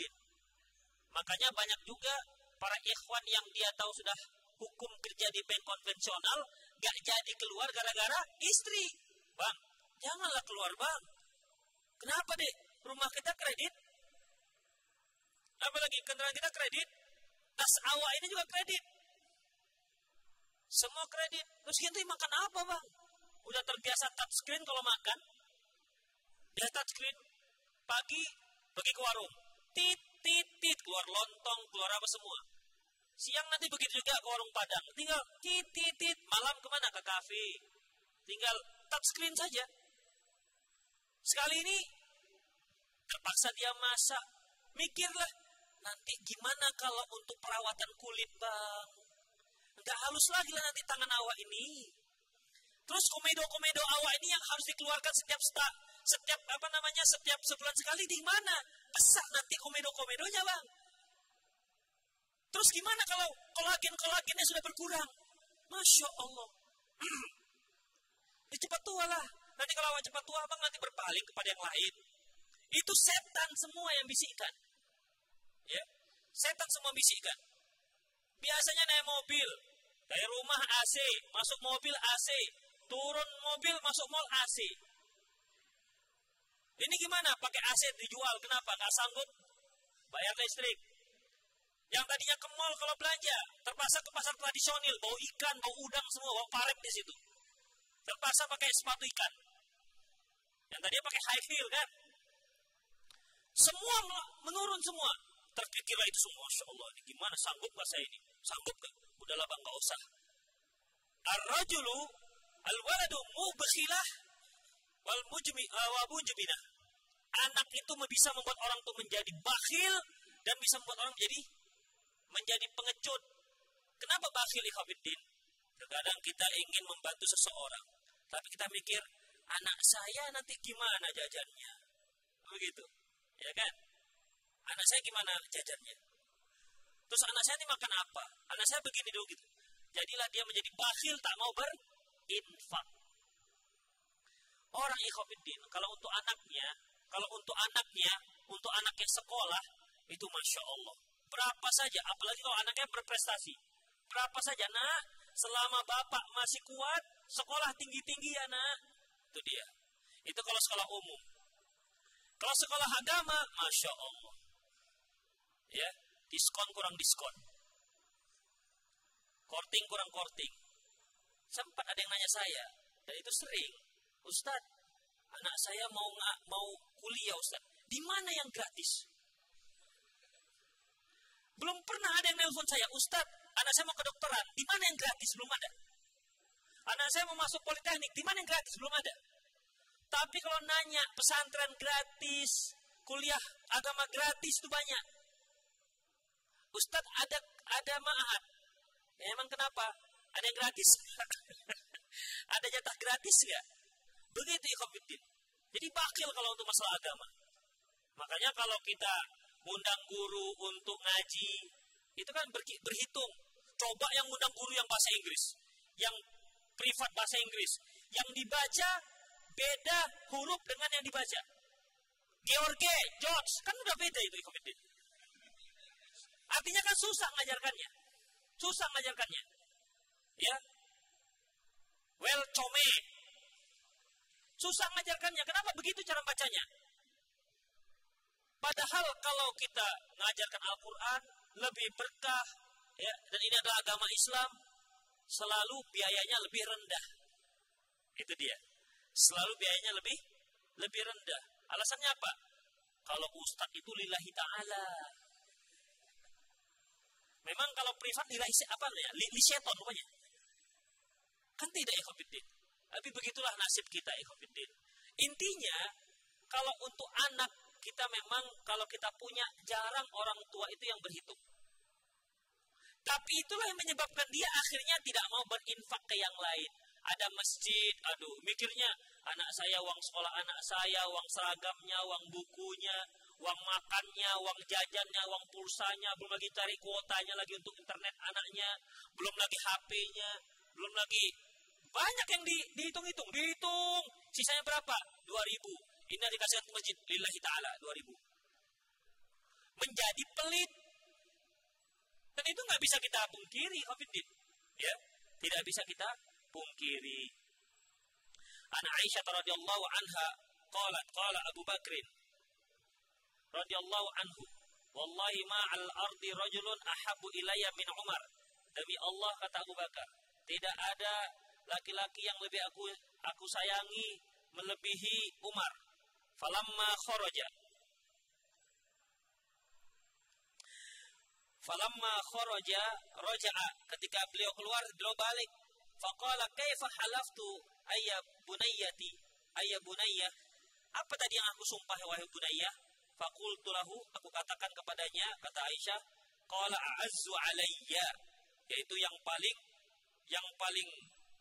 Makanya banyak juga para ikhwan yang dia tahu sudah hukum kerja di bank konvensional, gak jadi keluar gara-gara istri. Bang, janganlah keluar bang. Kenapa deh? Rumah kita kredit. Apalagi kendaraan kita kredit. Tas awak ini juga kredit. Semua kredit. Terus kita makan apa bang? udah terbiasa touchscreen kalau makan, dia touchscreen, pagi pergi ke warung, tit, tit, tit, keluar lontong, keluar apa semua. Siang nanti begitu juga ke warung Padang, tinggal tit, tit, tit, malam ke mana? Ke kafe. Tinggal touchscreen saja. Sekali ini terpaksa dia masak, mikirlah nanti gimana kalau untuk perawatan kulit bang? Nggak halus lagi lah nanti tangan awak ini. Terus komedo-komedo awak ini yang harus dikeluarkan setiap sta, setiap apa namanya setiap sebulan sekali di mana? Besar nanti komedo-komedonya bang. Terus gimana kalau kolagen-kolagennya sudah berkurang? Masya Allah. ya cepat tua lah. Nanti kalau awak cepat tua bang nanti berpaling kepada yang lain. Itu setan semua yang bisikan. Ya, setan semua bisikan. Biasanya naik mobil, dari rumah AC, masuk mobil AC, turun mobil masuk mall AC. Ini gimana? Pakai AC dijual, kenapa? Gak sanggup bayar listrik. Yang tadinya ke mall kalau belanja, terpaksa ke pasar tradisional, bau ikan, bau udang semua, bau parek di situ. Terpaksa pakai sepatu ikan. Yang tadinya pakai high heel kan. Semua menurun semua. Terpikirlah itu semua. Masya Allah, ini gimana? Sanggup gak ini? Sanggup gak? Udahlah bang, gak usah. Ar-rajulu Al-waladu mubkhilah wal mujmi uh, wa mujbinah. Anak itu bisa membuat orang itu menjadi bakhil dan bisa membuat orang menjadi menjadi pengecut. Kenapa bakhil ikhwatiddin? Terkadang kita ingin membantu seseorang, tapi kita mikir anak saya nanti gimana jajannya, begitu, ya kan? Anak saya gimana jajannya? Terus anak saya ini makan apa? Anak saya begini dulu gitu. Jadilah dia menjadi bakhil tak mau berinfak. Orang ikhwafiddin, kalau untuk anaknya, kalau untuk anaknya, untuk anaknya sekolah, itu Masya Allah. Berapa saja, apalagi kalau anaknya berprestasi. Berapa saja, nak, selama bapak masih kuat, sekolah tinggi-tinggi ya nak. Itu dia. Itu kalau sekolah umum. Kalau sekolah agama, Masya Allah. Ya, diskon kurang diskon. Korting kurang korting. Sempat ada yang nanya saya, dan itu sering. Ustadz, anak saya mau mau kuliah Ustadz. Di mana yang gratis? Belum pernah ada yang nelpon saya, Ustadz, anak saya mau kedokteran, di mana yang gratis? Belum ada. Anak saya mau masuk politeknik, di mana yang gratis? Belum ada. Tapi kalau nanya pesantren gratis, kuliah agama gratis itu banyak. Ustadz ada ada maaf. Ya, emang kenapa? Ada yang gratis. ada jatah gratis ya? Begitu ikhwafiddin. Jadi bakil kalau untuk masalah agama. Makanya kalau kita undang guru untuk ngaji, itu kan berhitung. Coba yang undang guru yang bahasa Inggris, yang privat bahasa Inggris, yang dibaca beda huruf dengan yang dibaca. George, George, kan udah beda itu ikhwafiddin. Artinya kan susah ngajarkannya. Susah ngajarkannya. Ya. Well, come. Susah ngajarkannya. Kenapa begitu cara bacanya? Padahal kalau kita mengajarkan Al-Quran lebih berkah, ya, dan ini adalah agama Islam, selalu biayanya lebih rendah. Itu dia. Selalu biayanya lebih lebih rendah. Alasannya apa? Kalau ustadz itu lillahi ta'ala. Memang kalau privat lillahi apa ya? Li, seton rupanya. Kan tidak ikhwafiddin. Tapi begitulah nasib kita ikhwafiddin. Intinya, kalau untuk anak kita memang kalau kita punya jarang orang tua itu yang berhitung. Tapi itulah yang menyebabkan dia akhirnya tidak mau berinfak ke yang lain. Ada masjid, aduh, mikirnya anak saya, uang sekolah anak saya, uang seragamnya, uang bukunya, uang makannya, uang jajannya, uang pulsanya, belum lagi cari kuotanya lagi untuk internet anaknya, belum lagi HP-nya, belum lagi banyak yang di, dihitung-hitung, dihitung, sisanya berapa? 2000. Ini dikasihkan ke masjid lillahi ta'ala 2000. Menjadi pelit. Dan itu nggak bisa kita pungkiri, Khafidin. Ya, tidak bisa kita pungkiri. Anak Aisyah radhiyallahu anha qalat qala Abu Bakrin radhiyallahu anhu wallahi ma al ardi rajulun ahabu ilayya min Umar demi Allah kata Abu Bakar tidak ada laki-laki yang lebih aku aku sayangi melebihi Umar falamma kharaja falamma kharaja raja'a. Ketika beliau keluar beliau balik. Faqala kaifa halaftu ayya bunayyati? Ayya bunayya. Apa tadi yang aku sumpah wahai bunayya? Faqultu lahu aku katakan kepadanya kata Aisyah qala a'azzu alayya. Yaitu yang paling yang paling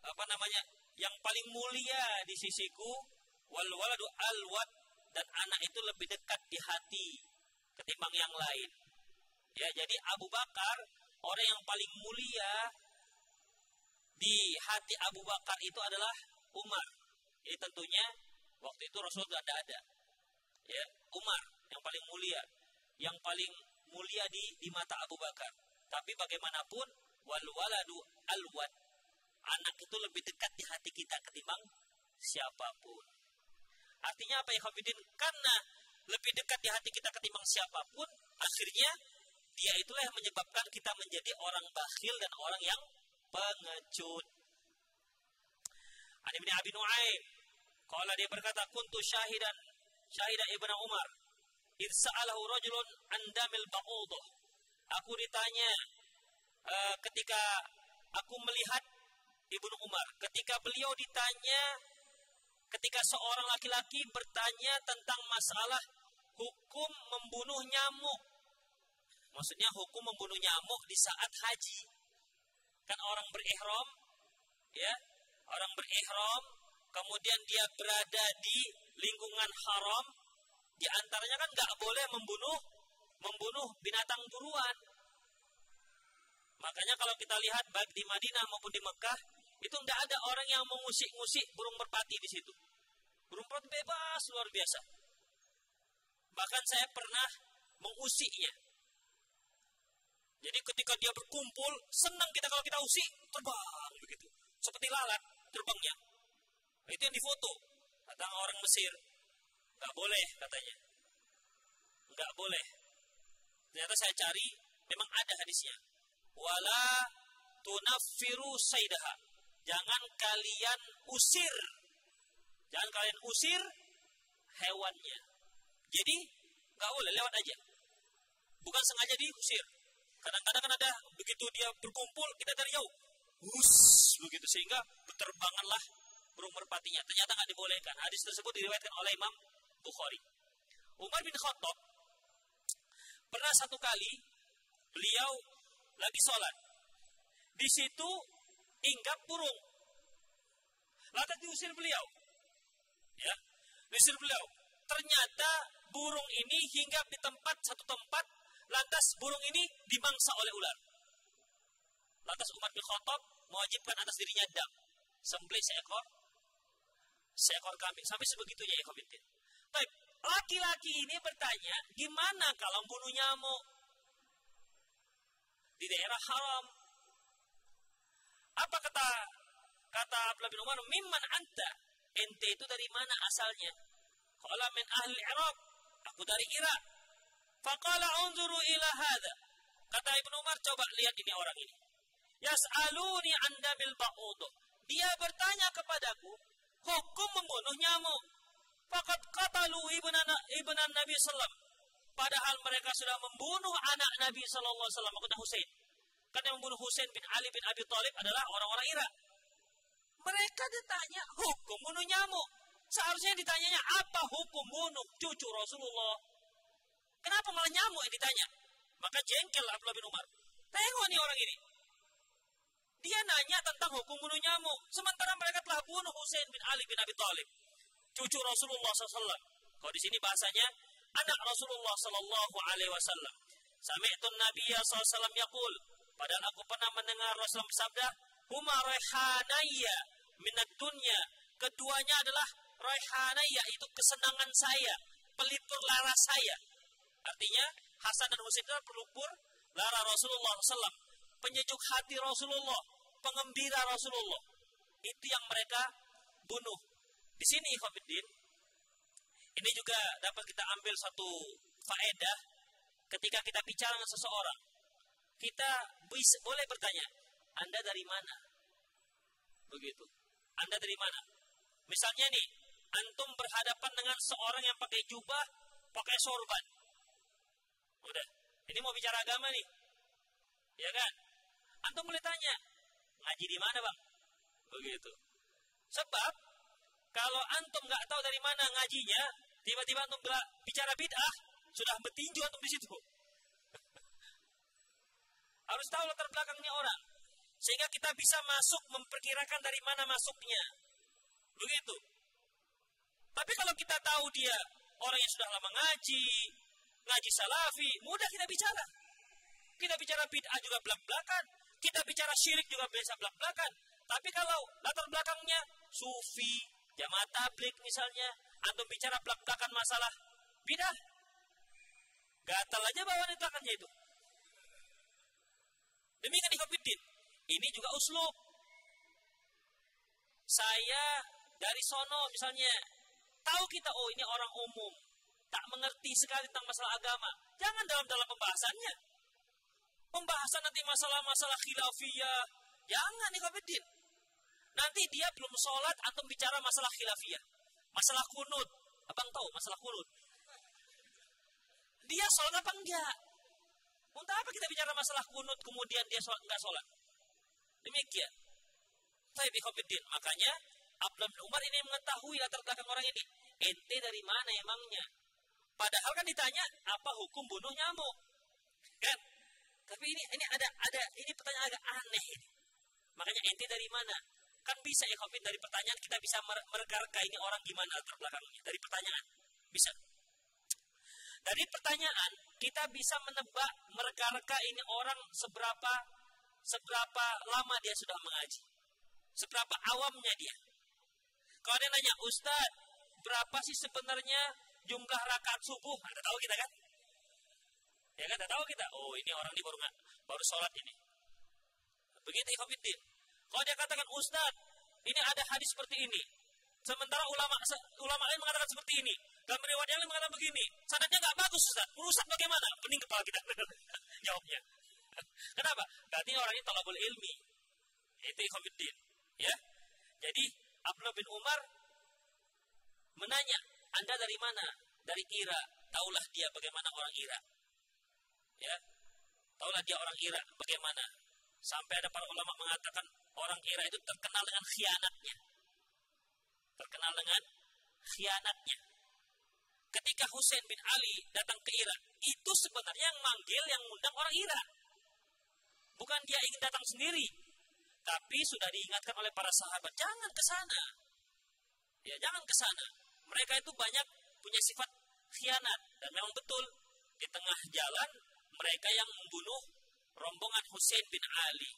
apa namanya yang paling mulia di sisiku. Wal waladu alwat dan anak itu lebih dekat di hati ketimbang yang lain. Ya, jadi Abu Bakar orang yang paling mulia di hati Abu Bakar itu adalah Umar. Jadi tentunya waktu itu Rasul tidak ada. Ya, Umar yang paling mulia, yang paling mulia di di mata Abu Bakar. Tapi bagaimanapun wal waladu anak itu lebih dekat di hati kita ketimbang siapa pun. Artinya apa ya Khafidin? Karena lebih dekat di hati kita ketimbang siapa pun, akhirnya dia itulah yang menyebabkan kita menjadi orang bakhil dan orang yang pengecut. Ani bin Abi Nuaim, kalau dia berkata, kuntu syahidan, syahida ibnu Umar, id sa'alahu rajulun andamil ba'uduh. Aku ditanya uh, ketika aku melihat Ibnu Umar, ketika beliau ditanya ketika seorang laki-laki bertanya tentang masalah hukum membunuh nyamuk. Maksudnya hukum membunuh nyamuk di saat haji. Kan orang berihram ya, orang berihram, kemudian dia berada di lingkungan haram, di antaranya kan nggak boleh membunuh membunuh binatang buruan. Makanya kalau kita lihat baik di Madinah maupun di Mekah, itu tidak ada orang yang mengusik-ngusik burung merpati di situ. Burung merpati bebas luar biasa. Bahkan saya pernah mengusiknya. Jadi ketika dia berkumpul, senang kita kalau kita usik, terbang begitu. Seperti lalat terbangnya. Itu yang difoto. Kata orang Mesir. Gak boleh katanya. Gak boleh. Ternyata saya cari, memang ada hadisnya. Wala tunaffiru saidaha. Jangan kalian usir. Jangan kalian usir hewannya. Jadi, gak boleh, lewat aja. Bukan sengaja diusir. Kadang-kadang kan ada, begitu dia berkumpul, kita dari jauh. Hus, begitu. Sehingga berterbanganlah burung merpatinya. Ternyata nggak dibolehkan. Hadis tersebut diriwayatkan oleh Imam Bukhari. Umar bin Khattab pernah satu kali beliau lagi sholat. Di situ inggap burung. Lantas diusir beliau. Ya, diusir beliau. Ternyata burung ini hinggap di tempat satu tempat, lantas burung ini dimangsa oleh ular. Lantas Umar bin Khattab mewajibkan atas dirinya dam. Sembelih seekor seekor kambing sampai sebegitunya ya komitin. Baik, laki-laki ini bertanya, gimana kalau bunuh nyamuk di daerah haram? Apa kata kata Abdullah bin Umar, "Mimman anta?" Ente itu dari mana asalnya? Qala min ahli Iraq. Aku dari Irak. Faqala unzuru ila hadha. Kata Ibnu Umar, coba lihat ini orang ini. Yas'aluni anda bil ba'uduh. Dia bertanya kepadaku, hukum membunuh nyamuk. Fakat katalu ibnan ibnan Nabi Sallam. Padahal mereka sudah membunuh anak Nabi Sallallahu Alaihi Wasallam, Hussein. Karena membunuh Hussein bin Ali bin Abi Thalib adalah orang-orang Irak. Mereka ditanya hukum bunuh nyamuk. Seharusnya ditanyanya apa hukum bunuh cucu Rasulullah. Kenapa malah nyamuk yang ditanya? Maka jengkel Abdullah bin Umar. Tengok nih orang ini. Dia nanya tentang hukum bunuh nyamuk. Sementara mereka telah bunuh Hussein bin Ali bin Abi Thalib. Cucu Rasulullah SAW. Kalau di sini bahasanya anak Rasulullah Sallallahu Alaihi Wasallam. Sami'tun Nabiya SAW yakul. Padahal aku pernah mendengar Rasulullah bersabda, Huma rehanaya minat dunya. Keduanya adalah rehanaya, itu kesenangan saya, pelipur lara saya. Artinya, Hasan dan Husain adalah pelipur lara Rasulullah SAW penyejuk hati Rasulullah, pengembira Rasulullah. Itu yang mereka bunuh. Di sini Ikhwanuddin, ini juga dapat kita ambil satu faedah ketika kita bicara dengan seseorang. Kita boleh bertanya, Anda dari mana? Begitu. Anda dari mana? Misalnya nih, antum berhadapan dengan seorang yang pakai jubah, pakai sorban. Udah, ini mau bicara agama nih. Ya kan? Antum boleh tanya, ngaji di mana bang? Begitu. Sebab kalau antum nggak tahu dari mana ngajinya, tiba-tiba antum bicara bid'ah, sudah bertinju antum di situ. Harus tahu latar belakangnya orang. Sehingga kita bisa masuk memperkirakan dari mana masuknya. Begitu. Tapi kalau kita tahu dia orang yang sudah lama ngaji, ngaji salafi, mudah kita bicara. Kita bicara bid'ah juga belak-belakan. Kita bicara syirik juga bisa belak-belakan. Tapi kalau latar belakangnya sufi, jamaah tablik misalnya, atau bicara belak-belakan masalah bidah, gatal aja bawaan belakangnya itu. Demikian ikhwafiddin. Ini juga uslub. Saya dari sono misalnya, tahu kita, oh ini orang umum, tak mengerti sekali tentang masalah agama. Jangan dalam-dalam pembahasannya. Pembahasan nanti masalah-masalah khilafiyah. Jangan nih kabedin. Nanti dia belum sholat atau bicara masalah khilafiyah. Masalah kunut. Abang tahu masalah kunut. Dia sholat apa enggak? Untuk apa kita bicara masalah kunut kemudian dia sholat enggak sholat? Demikian. Tapi bikobidin. Makanya bin Umar ini mengetahui latar belakang orang ini. Ente dari mana emangnya? Padahal kan ditanya apa hukum bunuh nyamuk. Kan? Tapi ini ini ada ada ini pertanyaan agak aneh ini. Makanya ente dari mana? Kan bisa ya Covid dari pertanyaan kita bisa merekarka ini orang gimana terbelakangnya. Dari pertanyaan. Bisa. Dari pertanyaan kita bisa menebak merekarka ini orang seberapa seberapa lama dia sudah mengaji. Seberapa awamnya dia. Kalau dia nanya, Ustadz, berapa sih sebenarnya jumlah rakaat subuh? Ada tahu kita kan? Ya kan, tahu kita. Oh, ini orang ini baru baru sholat ini. Begitu ikhwatiddin. Kalau dia katakan Ustaz, ini ada hadis seperti ini. Sementara ulama ulama lain mengatakan seperti ini. Dan riwayat yang lain mengatakan begini. Sanadnya nggak bagus Ustaz. Urusan bagaimana? Pening kepala kita. Jawabnya. Kenapa? Berarti orang ini talabul ilmi. Itu ikhwatiddin. Ya. Jadi Abdullah bin Umar menanya, Anda dari mana? Dari Ira. Taulah dia bagaimana orang Ira. Ya. Taulah dia orang Ira bagaimana Sampai ada para ulama mengatakan orang Irak itu terkenal dengan khianatnya. Terkenal dengan khianatnya. Ketika Husain bin Ali datang ke Irak, itu sebenarnya yang manggil, yang mengundang orang Irak. Bukan dia ingin datang sendiri, tapi sudah diingatkan oleh para sahabat, jangan ke sana. Ya, jangan ke sana. Mereka itu banyak punya sifat khianat dan memang betul di tengah jalan mereka yang membunuh rombongan Hussein bin Ali.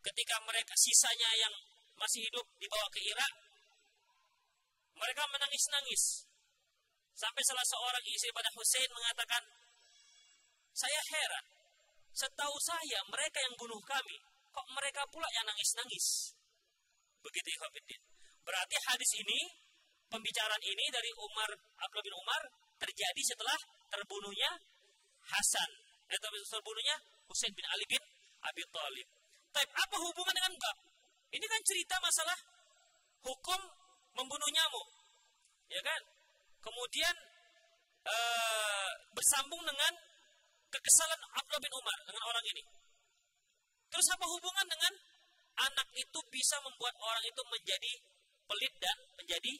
Ketika mereka sisanya yang masih hidup dibawa ke Irak, mereka menangis-nangis. Sampai salah seorang istri pada Hussein mengatakan, saya heran, setahu saya mereka yang bunuh kami, kok mereka pula yang nangis-nangis. Begitu Ikhwanuddin. Berarti hadis ini, pembicaraan ini dari Umar, Abdullah bin Umar, terjadi setelah terbunuhnya Hasan. Eh, terbunuhnya Husain bin Ali bin Abi Thalib. Tapi apa hubungan dengan bab? Ini kan cerita masalah hukum membunuh nyamuk. Ya kan? Kemudian ee, bersambung dengan kekesalan Abdullah bin Umar dengan orang ini. Terus apa hubungan dengan anak itu bisa membuat orang itu menjadi pelit dan menjadi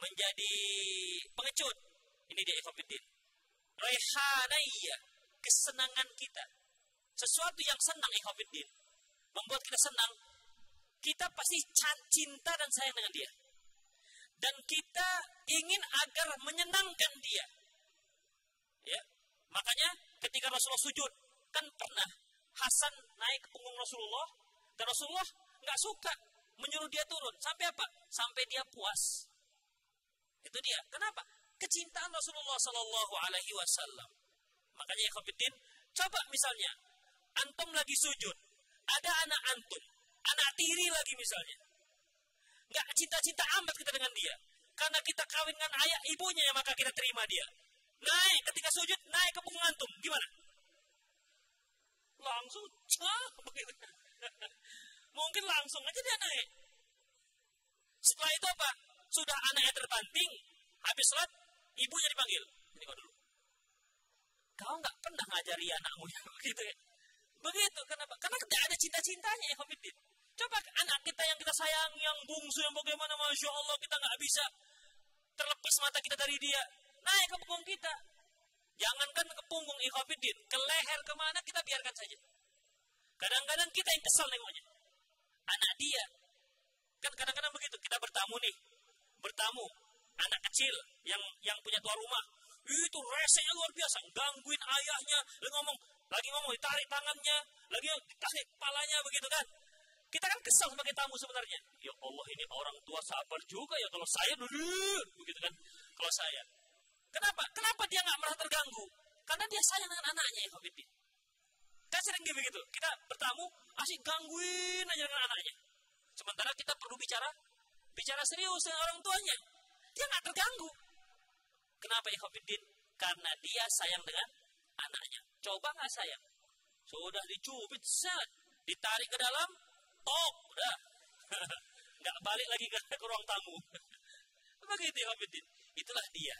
menjadi pengecut. Ini dia Ikhwanuddin. Rehanaya, kesenangan kita. Sesuatu yang senang ikhwafiddin membuat kita senang kita pasti cinta dan sayang dengan dia. Dan kita ingin agar menyenangkan dia. Ya. Makanya ketika Rasulullah sujud kan pernah Hasan naik ke punggung Rasulullah dan Rasulullah nggak suka menyuruh dia turun. Sampai apa? Sampai dia puas itu dia kenapa kecintaan Rasulullah Shallallahu Alaihi Wasallam makanya ikhwafiddin coba misalnya antum lagi sujud, ada anak antum, anak tiri lagi misalnya. Nggak cinta-cinta amat kita dengan dia. Karena kita kawin dengan ayah ibunya ya maka kita terima dia. Naik ketika sujud, naik ke punggung antum. Gimana? Langsung cah. Mungkin langsung aja dia naik. Setelah itu apa? Sudah anaknya terbanting, habis sholat, ibunya dipanggil. Ini kau dulu. Kau nggak pernah ngajari anakmu ya begitu ya? Begitu, kenapa? Karena tidak ada cinta-cintanya ya. Coba anak kita yang kita sayang, yang bungsu, yang bagaimana, Masya Allah, kita nggak bisa terlepas mata kita dari dia. Naik ke punggung kita. Jangankan ke punggung ikhwafiddin, ke leher ke mana kita biarkan saja. Kadang-kadang kita yang kesal nengoknya. Anak dia. Kan kadang-kadang begitu, kita bertamu nih. Bertamu, anak kecil yang yang punya tuan rumah. Itu resenya luar biasa, gangguin ayahnya, ngomong, lagi ngomong ditarik tangannya, lagi ditarik kepalanya begitu kan. Kita kan kesal sebagai tamu sebenarnya. Ya Allah ini orang tua sabar juga ya kalau saya dulu begitu kan. Kalau saya. Kenapa? Kenapa dia nggak merasa terganggu? Karena dia sayang dengan anaknya ya Covid. Kan sering begitu. Kita bertamu, asik gangguin aja dengan anaknya. Sementara kita perlu bicara bicara serius dengan orang tuanya. Dia nggak terganggu. Kenapa ya? Karena dia sayang dengan anaknya. Coba nggak sayang? Sudah dicubit, set, ditarik ke dalam, top, udah. nggak balik lagi ke, ke ruang tamu. Begitu Ikhwanuddin. Itulah dia.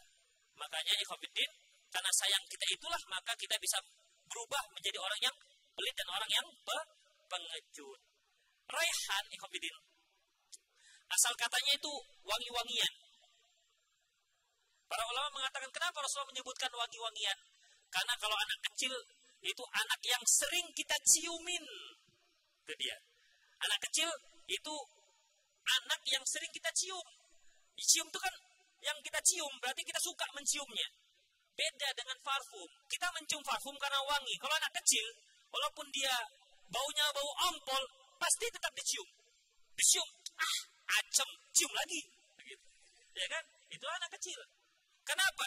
Makanya Ikhwanuddin, karena sayang kita itulah, maka kita bisa berubah menjadi orang yang pelit dan orang yang pengecut. Raihan Ikhwanuddin. Asal katanya itu wangi-wangian. Para ulama mengatakan kenapa Rasulullah menyebutkan wangi-wangian? Karena kalau anak kecil itu anak yang sering kita ciumin ke dia. Anak kecil itu anak yang sering kita cium. Cium itu kan yang kita cium, berarti kita suka menciumnya. Beda dengan parfum. Kita mencium parfum karena wangi. Kalau anak kecil, walaupun dia baunya bau ampol, pasti tetap dicium. Dicium, ah, acem, cium lagi. Begitu. Ya kan? Itu anak kecil. Kenapa?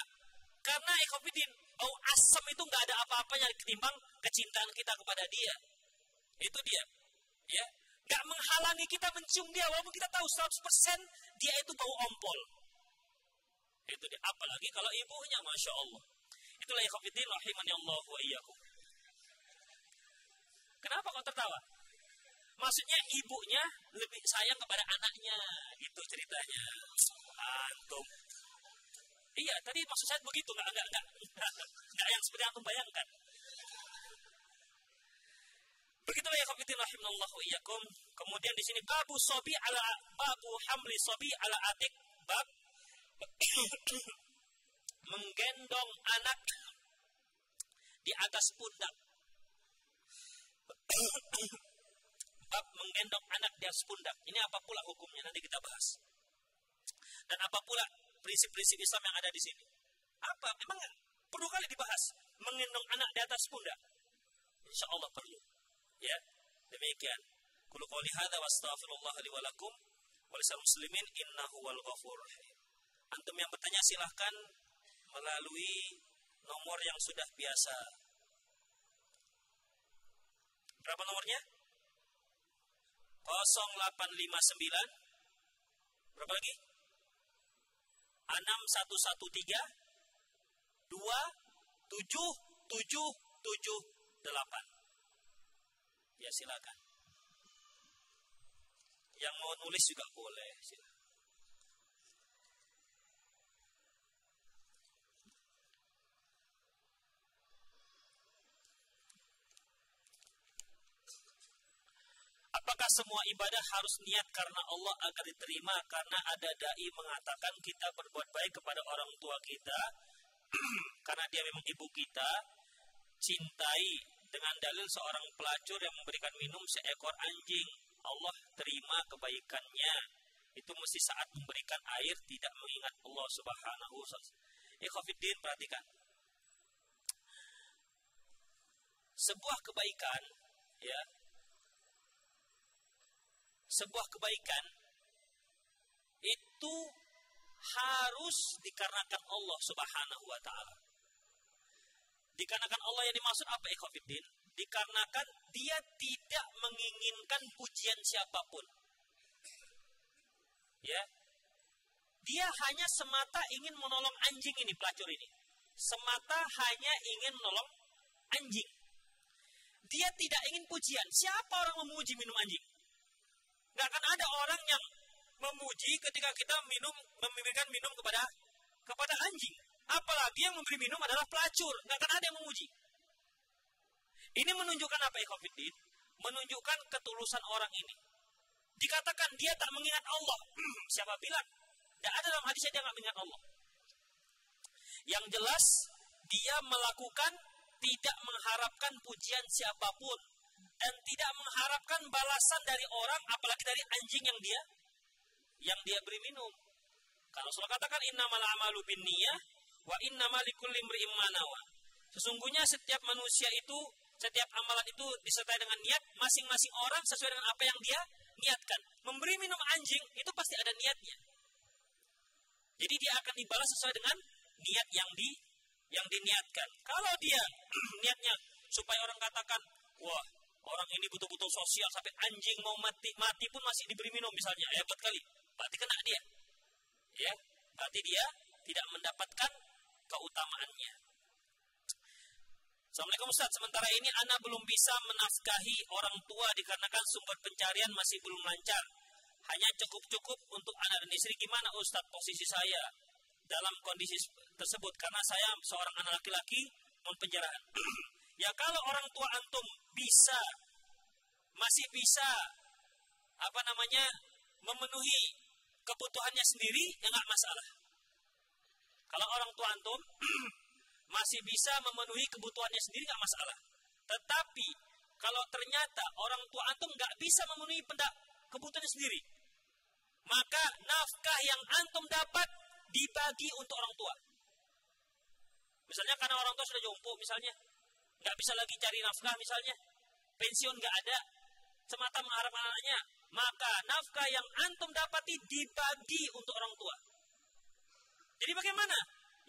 Karena ekofidin, bau asam itu nggak ada apa-apanya ketimbang kecintaan kita kepada dia. Itu dia. Ya, nggak menghalangi kita mencium dia walaupun kita tahu 100% dia itu bau ompol. Itu dia. Apalagi kalau ibunya, masya Allah. Itulah ikhafidin rahimani Allah wa iyyakum. Kenapa kau tertawa? Maksudnya ibunya lebih sayang kepada anaknya. Itu ceritanya. Antum. Iya, tadi maksud saya begitu, nggak nggak nggak nggak yang seperti antum bayangkan. Begitulah ya kafirin rahimallahu iyyakum. Kemudian di sini babu sobi ala babu hamli sobi ala atik bab menggendong anak di atas pundak. bab menggendong anak di atas pundak. Ini apa pula hukumnya nanti kita bahas. Dan apa pula prinsip-prinsip Islam yang ada di sini? Apa? Memang perlu kali dibahas menggendong anak di atas pundak. Insya Allah perlu. Ya, demikian. Kulu qawli hadza wa astaghfirullah li wa lakum wa muslimin innahu wal ghafur Antum yang bertanya silahkan melalui nomor yang sudah biasa. Berapa nomornya? 0859 Berapa lagi? 6113 2 7 7 7 8 Ya silakan Yang mau nulis juga boleh silakan. Apakah semua ibadah harus niat karena Allah agar diterima? Karena ada dai mengatakan kita berbuat baik kepada orang tua kita karena dia memang ibu kita, cintai dengan dalil seorang pelacur yang memberikan minum seekor anjing. Allah terima kebaikannya. Itu mesti saat memberikan air tidak mengingat Allah Subhanahu wa taala. Perhatikan. Sebuah kebaikan ya sebuah kebaikan itu harus dikarenakan Allah Subhanahu wa taala. Dikarenakan Allah yang dimaksud apa ikhwatiddin? Dikarenakan dia tidak menginginkan pujian siapa pun. Ya. Dia hanya semata ingin menolong anjing ini pelacur ini. Semata hanya ingin menolong anjing. Dia tidak ingin pujian. Siapa orang memuji minum anjing? Gak akan ada orang yang memuji ketika kita minum memberikan minum kepada kepada anjing. Apalagi yang memberi minum adalah pelacur. Gak akan ada yang memuji. Ini menunjukkan apa ya? Menunjukkan ketulusan orang ini. Dikatakan dia tak mengingat Allah. Hmm, siapa bilang? Tidak ada dalam hadisnya dia nggak mengingat Allah. Yang jelas dia melakukan tidak mengharapkan pujian siapa pun dan tidak mengharapkan balasan dari orang apalagi dari anjing yang dia yang dia beri minum. Kalau Rasulullah katakan innamal amalu binniyah wa innamal likulli imri'in Sesungguhnya setiap manusia itu setiap amalan itu disertai dengan niat masing-masing orang sesuai dengan apa yang dia niatkan. Memberi minum anjing itu pasti ada niatnya. Jadi dia akan dibalas sesuai dengan niat yang di yang diniatkan. Kalau dia niatnya supaya orang katakan, wah Orang ini betul-betul sosial sampai anjing mau mati mati pun masih diberi minum misalnya. Hebat kali. Berarti kena dia. Ya, berarti dia tidak mendapatkan keutamaannya. Assalamualaikum Ustaz, sementara ini anak belum bisa menafkahi orang tua dikarenakan sumber pencarian masih belum lancar. Hanya cukup-cukup untuk anak dan istri. Gimana Ustaz posisi saya dalam kondisi tersebut? Karena saya seorang anak laki-laki non penjaraan. Ya kalau orang tua antum bisa masih bisa apa namanya memenuhi kebutuhannya sendiri ya nggak masalah. Kalau orang tua antum masih bisa memenuhi kebutuhannya sendiri nggak masalah. Tetapi kalau ternyata orang tua antum nggak bisa memenuhi pendak kebutuhannya sendiri. Maka nafkah yang antum dapat dibagi untuk orang tua. Misalnya karena orang tua sudah jompo misalnya, nggak bisa lagi cari nafkah misalnya, pensiun nggak ada, semata mengharapkan anaknya, maka nafkah yang antum dapati dibagi untuk orang tua. Jadi bagaimana?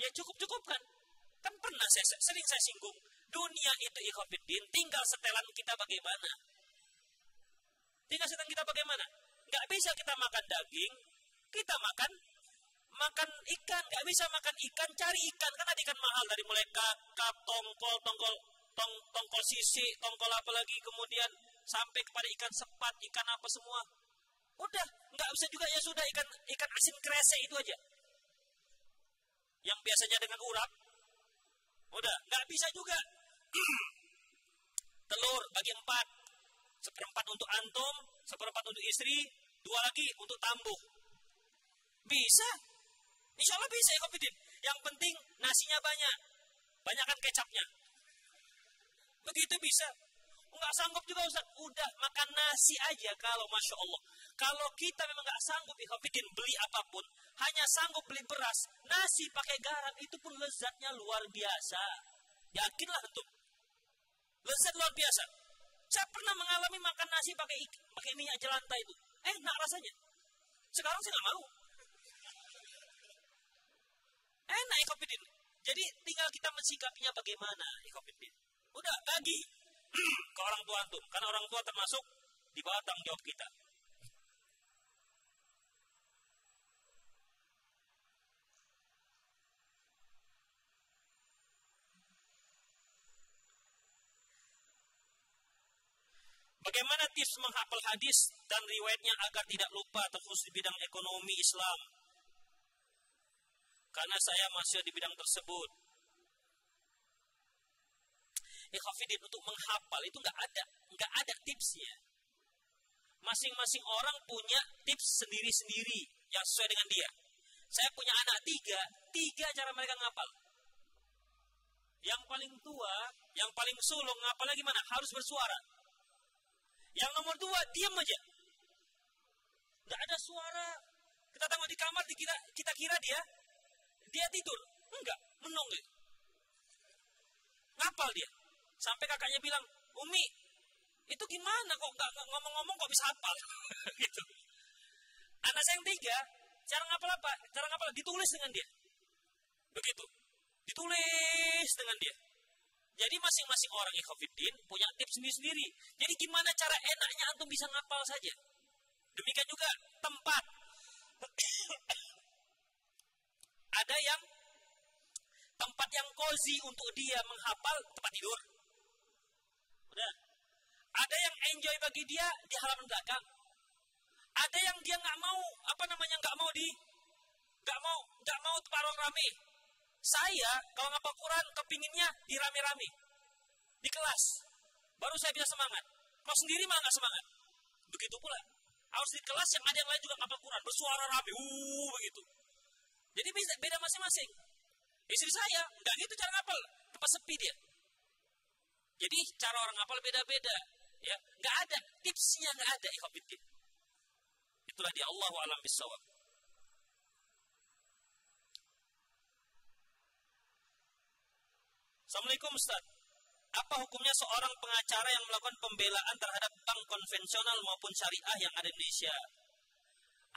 Ya cukup-cukupkan. Kan pernah saya, sering saya singgung, dunia itu ikhwafiddin, tinggal setelan kita bagaimana. Tinggal setelan kita bagaimana. Nggak bisa kita makan daging, kita makan makan ikan, nggak bisa makan ikan, cari ikan kan ada ikan mahal dari mulai kakap, tongkol, tongkol, tong, tongkol sisi, tongkol apa lagi, kemudian sampai kepada ikan sepat, ikan apa semua. Udah, nggak bisa juga ya sudah ikan ikan asin krese itu aja. Yang biasanya dengan urap, udah nggak bisa juga. Telur bagi empat, seperempat untuk antum, seperempat untuk istri, dua lagi untuk tambuh. Bisa, Insya Allah bisa ya Kopidin. Yang penting nasinya banyak. Banyakkan kecapnya. Begitu bisa. Enggak sanggup juga Ustaz. Udah makan nasi aja kalau Masya Allah. Kalau kita memang enggak sanggup Ikhwafidin beli apa pun. Hanya sanggup beli beras. Nasi pakai garam itu pun lezatnya luar biasa. Yakinlah itu. Lezat luar biasa. Saya pernah mengalami makan nasi pakai pakai minyak jelantah itu. Enak rasanya. Sekarang saya nggak mau. Enak ikopidin. Jadi tinggal kita mensikapinya bagaimana ikopidin. Udah bagi ke orang tua antum. Karena orang tua termasuk di bawah tanggung jawab kita. Bagaimana tips menghafal hadis dan riwayatnya agar tidak lupa terkhusus di bidang ekonomi Islam? Karena saya masih di bidang tersebut. Ikhafidin untuk menghafal itu nggak ada, nggak ada tipsnya. Masing-masing orang punya tips sendiri-sendiri yang sesuai dengan dia. Saya punya anak tiga, tiga cara mereka ngapal. Yang paling tua, yang paling sulung ngapal lagi mana? Harus bersuara. Yang nomor dua, diam aja. Nggak ada suara. Kita tengok di kamar, dikira, kita kira dia dia tidur. Enggak, menung dia. Ngapal dia. Sampai kakaknya bilang, Umi, itu gimana kok nggak ngomong-ngomong kok bisa hafal? gitu. Anak saya yang tiga, cara ngapal apa? Cara ngapal ditulis dengan dia. Begitu. Ditulis dengan dia. Jadi masing-masing orang ikhafidin punya tips sendiri-sendiri. Jadi gimana cara enaknya antum bisa ngapal saja. Demikian juga tempat. Ada yang tempat yang cozy untuk dia menghafal tempat tidur. Udah. Ada yang enjoy bagi dia di halaman belakang. Ada yang dia nggak mau apa namanya nggak mau di nggak mau nggak mau orang rame. Saya kalau ngapal Quran kepinginnya di rame-rame di kelas. Baru saya bisa semangat. Kalau sendiri malah nggak semangat. Begitu pula harus di kelas yang ada yang lain juga ngapal Quran bersuara rame, uh begitu. Jadi beda, masing-masing. Istri saya, enggak gitu cara ngapal. Tempat sepi dia. Jadi cara orang ngapal beda-beda. Ya, enggak ada tipsnya enggak ada ikhwatiddin. Itulah dia Allah alam bisawab. Assalamualaikum Ustaz. Apa hukumnya seorang pengacara yang melakukan pembelaan terhadap bank konvensional maupun syariah yang ada di Indonesia?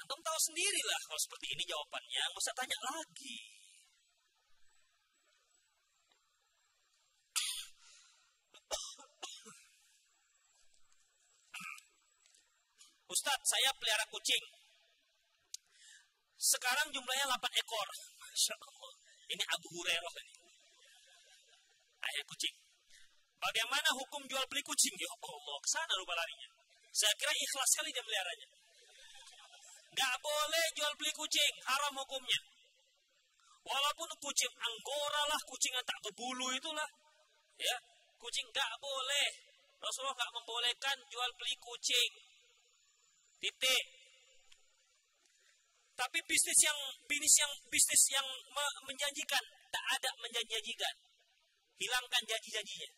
Antum tahu sendirilah kalau seperti ini jawabannya, nggak usah tanya lagi. Ustadz, saya pelihara kucing. Sekarang jumlahnya 8 ekor. Masya Allah. Ini Abu Hurairah ini. Ayah kucing. Bagaimana hukum jual beli kucing? Ya Allah, ke sana lupa larinya. Saya kira ikhlas sekali dia meliharanya. Gak boleh jual beli kucing, haram hukumnya. Walaupun kucing anggora lah, kucing yang tak berbulu itulah. Ya, kucing gak boleh. Rasulullah gak membolehkan jual beli kucing. Titik. Tapi bisnis yang bisnis yang bisnis yang menjanjikan tak ada menjanjikan. Hilangkan janji-janjinya.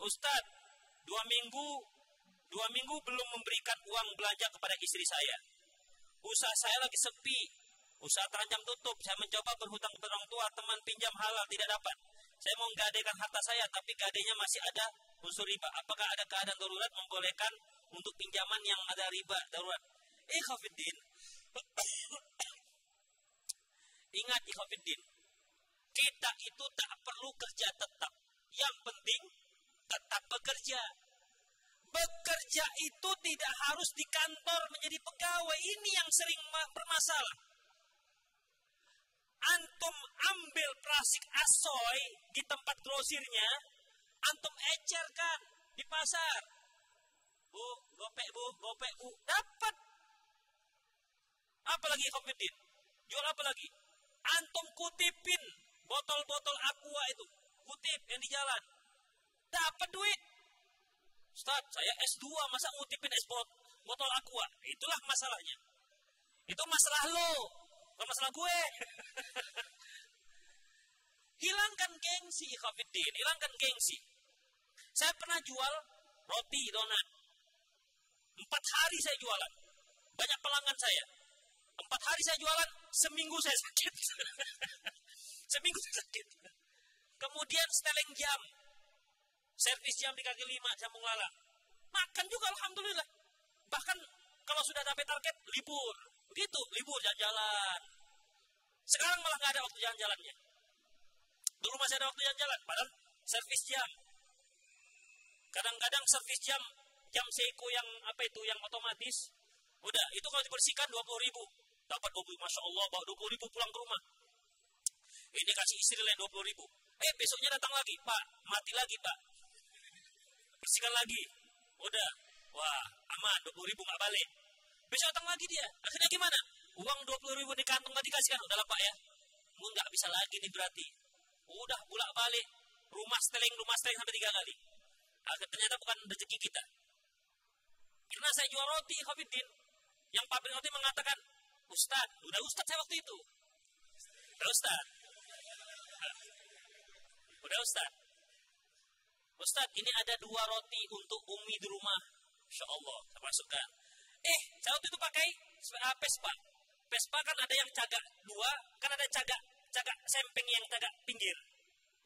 Ustadz, dua minggu, dua minggu belum memberikan uang belanja kepada istri saya. Usaha saya lagi sepi, usaha terancam tutup. Saya mencoba berhutang kepada orang tua, teman pinjam halal tidak dapat. Saya mau menggadaikan harta saya, tapi gadainya masih ada unsur riba. Apakah ada keadaan darurat membolehkan untuk pinjaman yang ada riba darurat? Eh. Ingat, Khafiddin. Kita itu tak perlu kerja tetap. Yang penting tetap bekerja. Bekerja itu tidak harus di kantor menjadi pegawai. Ini yang sering bermasalah. Antum ambil plastik asoy di tempat grosirnya, antum ecerkan di pasar. Bu, gopek bu, gopek bu, dapat. Apalagi kompetitif? Jual apa lagi? Antum kutipin botol-botol aqua itu, kutip yang di jalan dapat duit. Ustaz, saya S2 masa ngutipin es bot, botol aqua. Itulah masalahnya. Itu masalah lo, bukan masalah gue. hilangkan gengsi, Khafiddin. Hilangkan gengsi. Saya pernah jual roti donat. Empat hari saya jualan. Banyak pelanggan saya. Empat hari saya jualan, seminggu saya sakit. seminggu saya sakit. Kemudian seteleng jam, servis jam di kaki lima, sambung lala. Makan juga Alhamdulillah. Bahkan kalau sudah sampai target, libur. Begitu, libur jalan-jalan. Sekarang malah nggak ada waktu jalan-jalannya. Dulu masih ada waktu jalan-jalan, padahal servis jam. Kadang-kadang servis jam, jam Seiko yang apa itu, yang otomatis, udah, itu kalau dibersihkan 20 ribu. Dapat 20, Masya Allah, bawa 20 ribu pulang ke rumah. Ini kasih istri lain 20 ribu. Eh, besoknya datang lagi, Pak, mati lagi, Pak bersihkan lagi. Udah, wah aman, 20 ribu nggak balik. Besok datang lagi dia. Akhirnya gimana? Uang 20 ribu di kantong nggak dikasihkan. Udah lah pak ya. Mau nggak bisa lagi nih berarti. Udah bulak balik. Rumah seteling, rumah seteling sampai tiga kali. Akhirnya ternyata bukan rezeki kita. Karena saya jual roti, Khafidin. Yang pabrik roti mengatakan, Ustad, udah Ustad saya waktu itu. Udah Ustad. Udah Ustad. Ustaz, ini ada dua roti untuk Umi di rumah. Insya Allah, saya masukkan. Eh, saya waktu itu pakai uh, Vespa. Vespa kan ada yang cagak dua, kan ada cagak cagak samping yang cagak pinggir.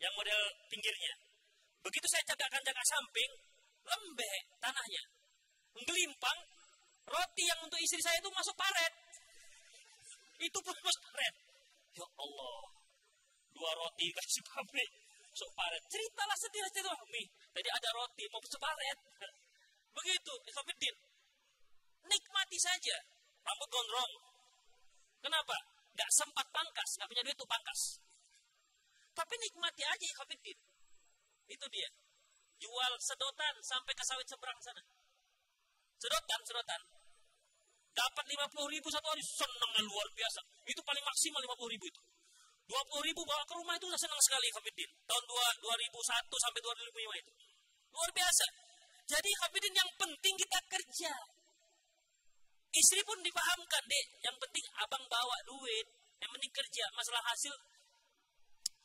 Yang model pinggirnya. Begitu saya cagakkan cagak samping, lembek tanahnya. Menggelimpang, roti yang untuk istri saya itu masuk paret. Itu pun masuk paret. Ya Allah, dua roti kasih pabrik sok paret. Ceritalah sendiri cerita. Tadi ada roti mau sok paret. Begitu, Ikhwanuddin. Nikmati saja. Rambut gondrong. Kenapa? Gak sempat pangkas, gak punya duit tuh pangkas. Tapi nikmati aja Ikhwanuddin. Itu dia. Jual sedotan sampai ke sawit seberang sana. Sedotan, sedotan. Dapat 50 ribu satu hari, senangnya luar biasa. Itu paling maksimal 50 ribu itu. 20 ribu bawa ke rumah itu udah senang sekali Khafidin. Tahun 2001 sampai 2005 itu. Luar biasa. Jadi Khafidin yang penting kita kerja. Istri pun dipahamkan, dek. Yang penting abang bawa duit. Yang penting kerja. Masalah hasil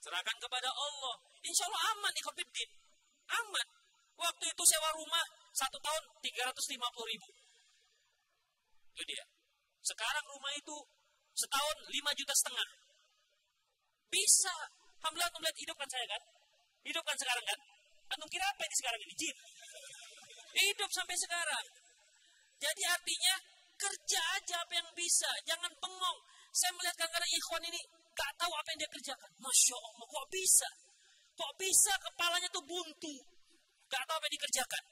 serahkan kepada Allah. Insya Allah aman Khafidin. Aman. Waktu itu sewa rumah satu tahun 350 ribu. Itu dia. Sekarang rumah itu setahun 5 juta setengah. Bisa. Alhamdulillah antum lihat hidup kan saya kan? Hidup kan sekarang kan? Antum kira apa ini sekarang ini? Jin. Hidup sampai sekarang. Jadi artinya kerja aja apa yang bisa. Jangan bengong. Saya melihat kadang-kadang ikhwan ini gak tahu apa yang dia kerjakan. Masya Allah, kok bisa? Kok bisa kepalanya tuh buntu? Gak tahu apa yang dikerjakan.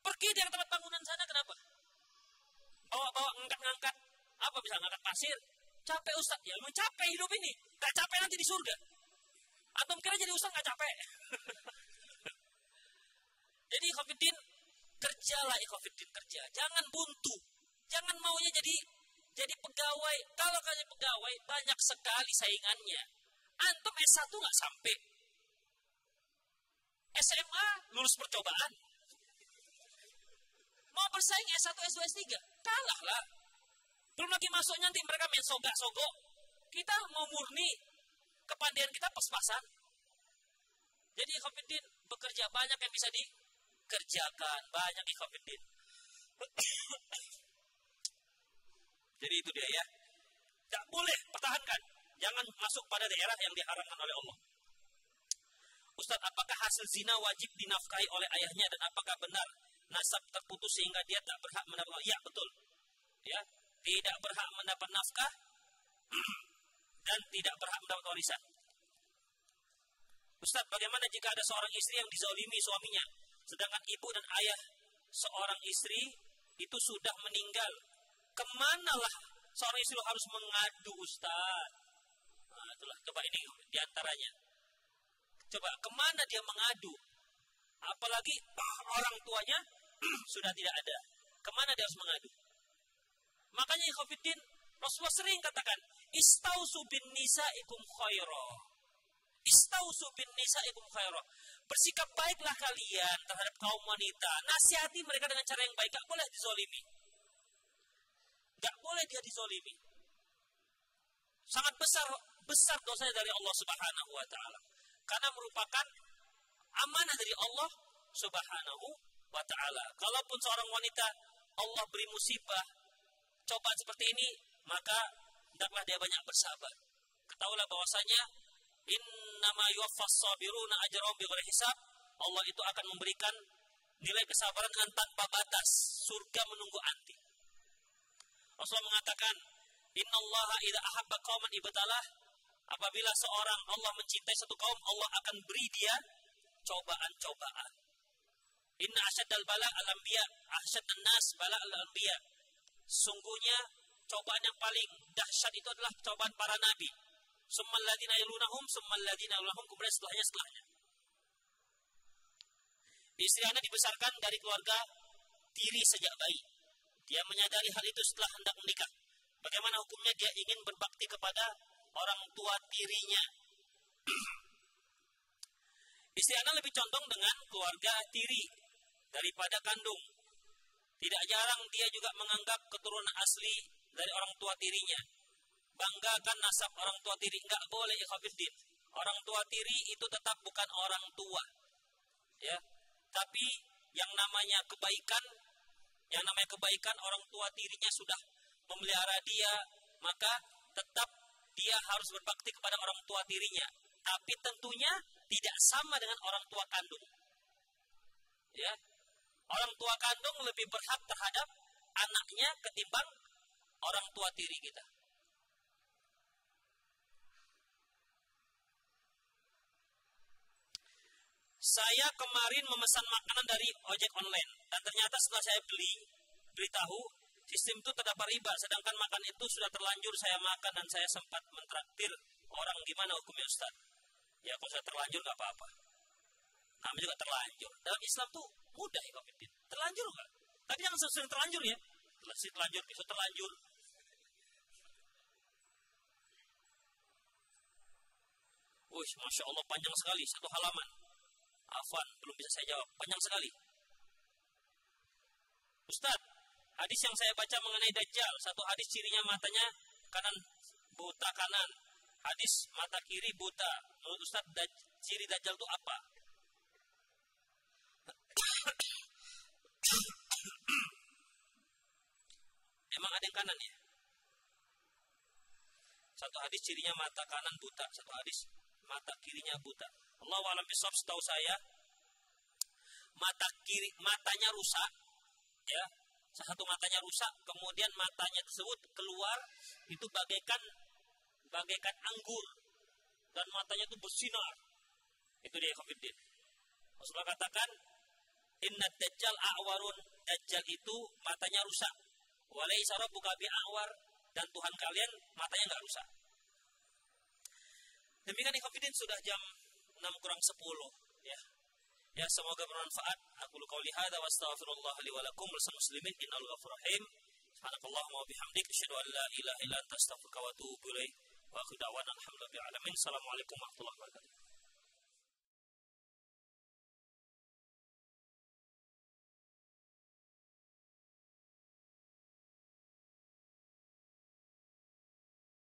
Pergi di tempat bangunan sana kenapa? Bawa-bawa ngangkat-ngangkat. Apa bisa ngangkat pasir? Capek Ustaz. Ya memang capek hidup ini. Gak capek nanti di surga. Atau kira jadi Ustaz gak capek. jadi Khafidin, kerjalah Khafidin kerja. Jangan buntu. Jangan maunya jadi jadi pegawai. Kalau kalian pegawai, banyak sekali saingannya. Antum S1 gak sampai. SMA lulus percobaan. Mau bersaing S1, S2, S3? Kalah lah. Belum lagi masuk nanti mereka main sogak-sogok. Kita mau murni. Kepandaian kita pas-pasan. Jadi Khafidin, bekerja banyak yang bisa dikerjakan. Banyak ikhwatiddin jadi itu dia ya. Tidak boleh pertahankan. Jangan masuk pada daerah yang diharamkan oleh Allah. Ustadz, apakah hasil zina wajib dinafkahi oleh ayahnya dan apakah benar nasab terputus sehingga dia tak berhak mendapat? Ya betul, ya tidak berhak mendapat nafkah dan tidak berhak mendapat warisan. Ustaz, bagaimana jika ada seorang istri yang dizalimi suaminya, sedangkan ibu dan ayah seorang istri itu sudah meninggal? Ke manalah seorang istri harus mengadu Ustaz? Nah, itulah coba ini di antaranya. Coba ke mana dia mengadu? Apalagi orang tuanya sudah tidak ada. Ke mana dia harus mengadu? Makanya Khofiddin Rasulullah sering katakan, Istausu bin nisaikum khaira. Istausu bin nisaikum khaira. Bersikap baiklah kalian terhadap kaum wanita. Nasihati mereka dengan cara yang baik. Gak boleh dizolimi. Gak boleh dia dizolimi. Sangat besar besar dosanya dari Allah Subhanahu wa taala. Karena merupakan amanah dari Allah Subhanahu wa taala. Kalaupun seorang wanita Allah beri musibah, cobaan seperti ini, maka hendaklah dia banyak bersabar. Ketahuilah bahwasanya innama yuwaffas sabiruna ajrahum bighairi hisab. Allah itu akan memberikan nilai kesabaran dengan tanpa batas. Surga menunggu anti. Rasulullah mengatakan, "Innallaha idza ahabba qauman ibtalah." Apabila seorang Allah mencintai satu kaum, Allah akan beri dia cobaan-cobaan. Inna asyaddal bala al-anbiya, asyaddan nas bala al-anbiya. Sungguhnya cobaan yang paling dahsyat itu adalah cobaan para nabi. Summal ladina yalunahum, summal yalunahum, kemudian setelahnya setelahnya. Istri Anda dibesarkan dari keluarga tiri sejak bayi. Dia menyadari hal itu setelah hendak menikah. Bagaimana hukumnya dia ingin berbakti kepada orang tua tirinya. Istri Anda lebih condong dengan keluarga tiri daripada kandung. Tidak jarang dia juga menganggap keturunan asli dari orang tua tirinya. Banggakan nasab orang tua tiri. Enggak boleh ikhwafiddin. Orang tua tiri itu tetap bukan orang tua. Ya. Tapi yang namanya kebaikan, yang namanya kebaikan orang tua tirinya sudah memelihara dia, maka tetap dia harus berbakti kepada orang tua tirinya. Tapi tentunya tidak sama dengan orang tua kandung. Ya. Orang tua kandung lebih berhak terhadap anaknya ketimbang orang tua tiri kita. Saya kemarin memesan makanan dari ojek online dan ternyata setelah saya beli, beritahu sistem itu terdapat riba, sedangkan makan itu sudah terlanjur saya makan dan saya sempat mentraktir orang gimana hukumnya Ustaz? Ya kalau saya terlanjur nggak apa-apa. Namanya juga terlanjur. Dalam Islam tuh mudah ya Terlanjur nggak? Tapi yang sering terlanjur ya. Terlanjur, bisa terlanjur. Wih, Masya Allah panjang sekali, satu halaman. Afan, belum bisa saya jawab. Panjang sekali. Ustadz, hadis yang saya baca mengenai Dajjal, satu hadis cirinya matanya kanan buta kanan, hadis mata kiri buta. Menurut Ustadz, daj, ciri Dajjal itu apa? Emang ada yang kanan ya? Satu hadis cirinya mata kanan buta, satu hadis mata kirinya buta. Allah alam bisawab setahu saya mata kiri matanya rusak ya. Satu matanya rusak kemudian matanya tersebut keluar itu bagaikan bagaikan anggur. Dan matanya itu bersinar. Itu dia Khofiddin Rasulullah katakan inna dajjal a'warun. Dajjal itu matanya rusak. Walai buka bi awar dan Tuhan kalian matanya nggak rusak. Demikian ikhwafidin sudah jam 6 kurang 10 ya. Ya semoga bermanfaat. Aku qauli hadza wa astaghfirullah li wa lakum bersama muslimin innal ghafurur rahim. Subhanakallahumma wa bihamdik asyhadu an la ilaha illa anta astaghfiruka wa atubu ilaik. Wa akhiru da'wana alhamdulillahi alamin. Assalamualaikum warahmatullahi wabarakatuh.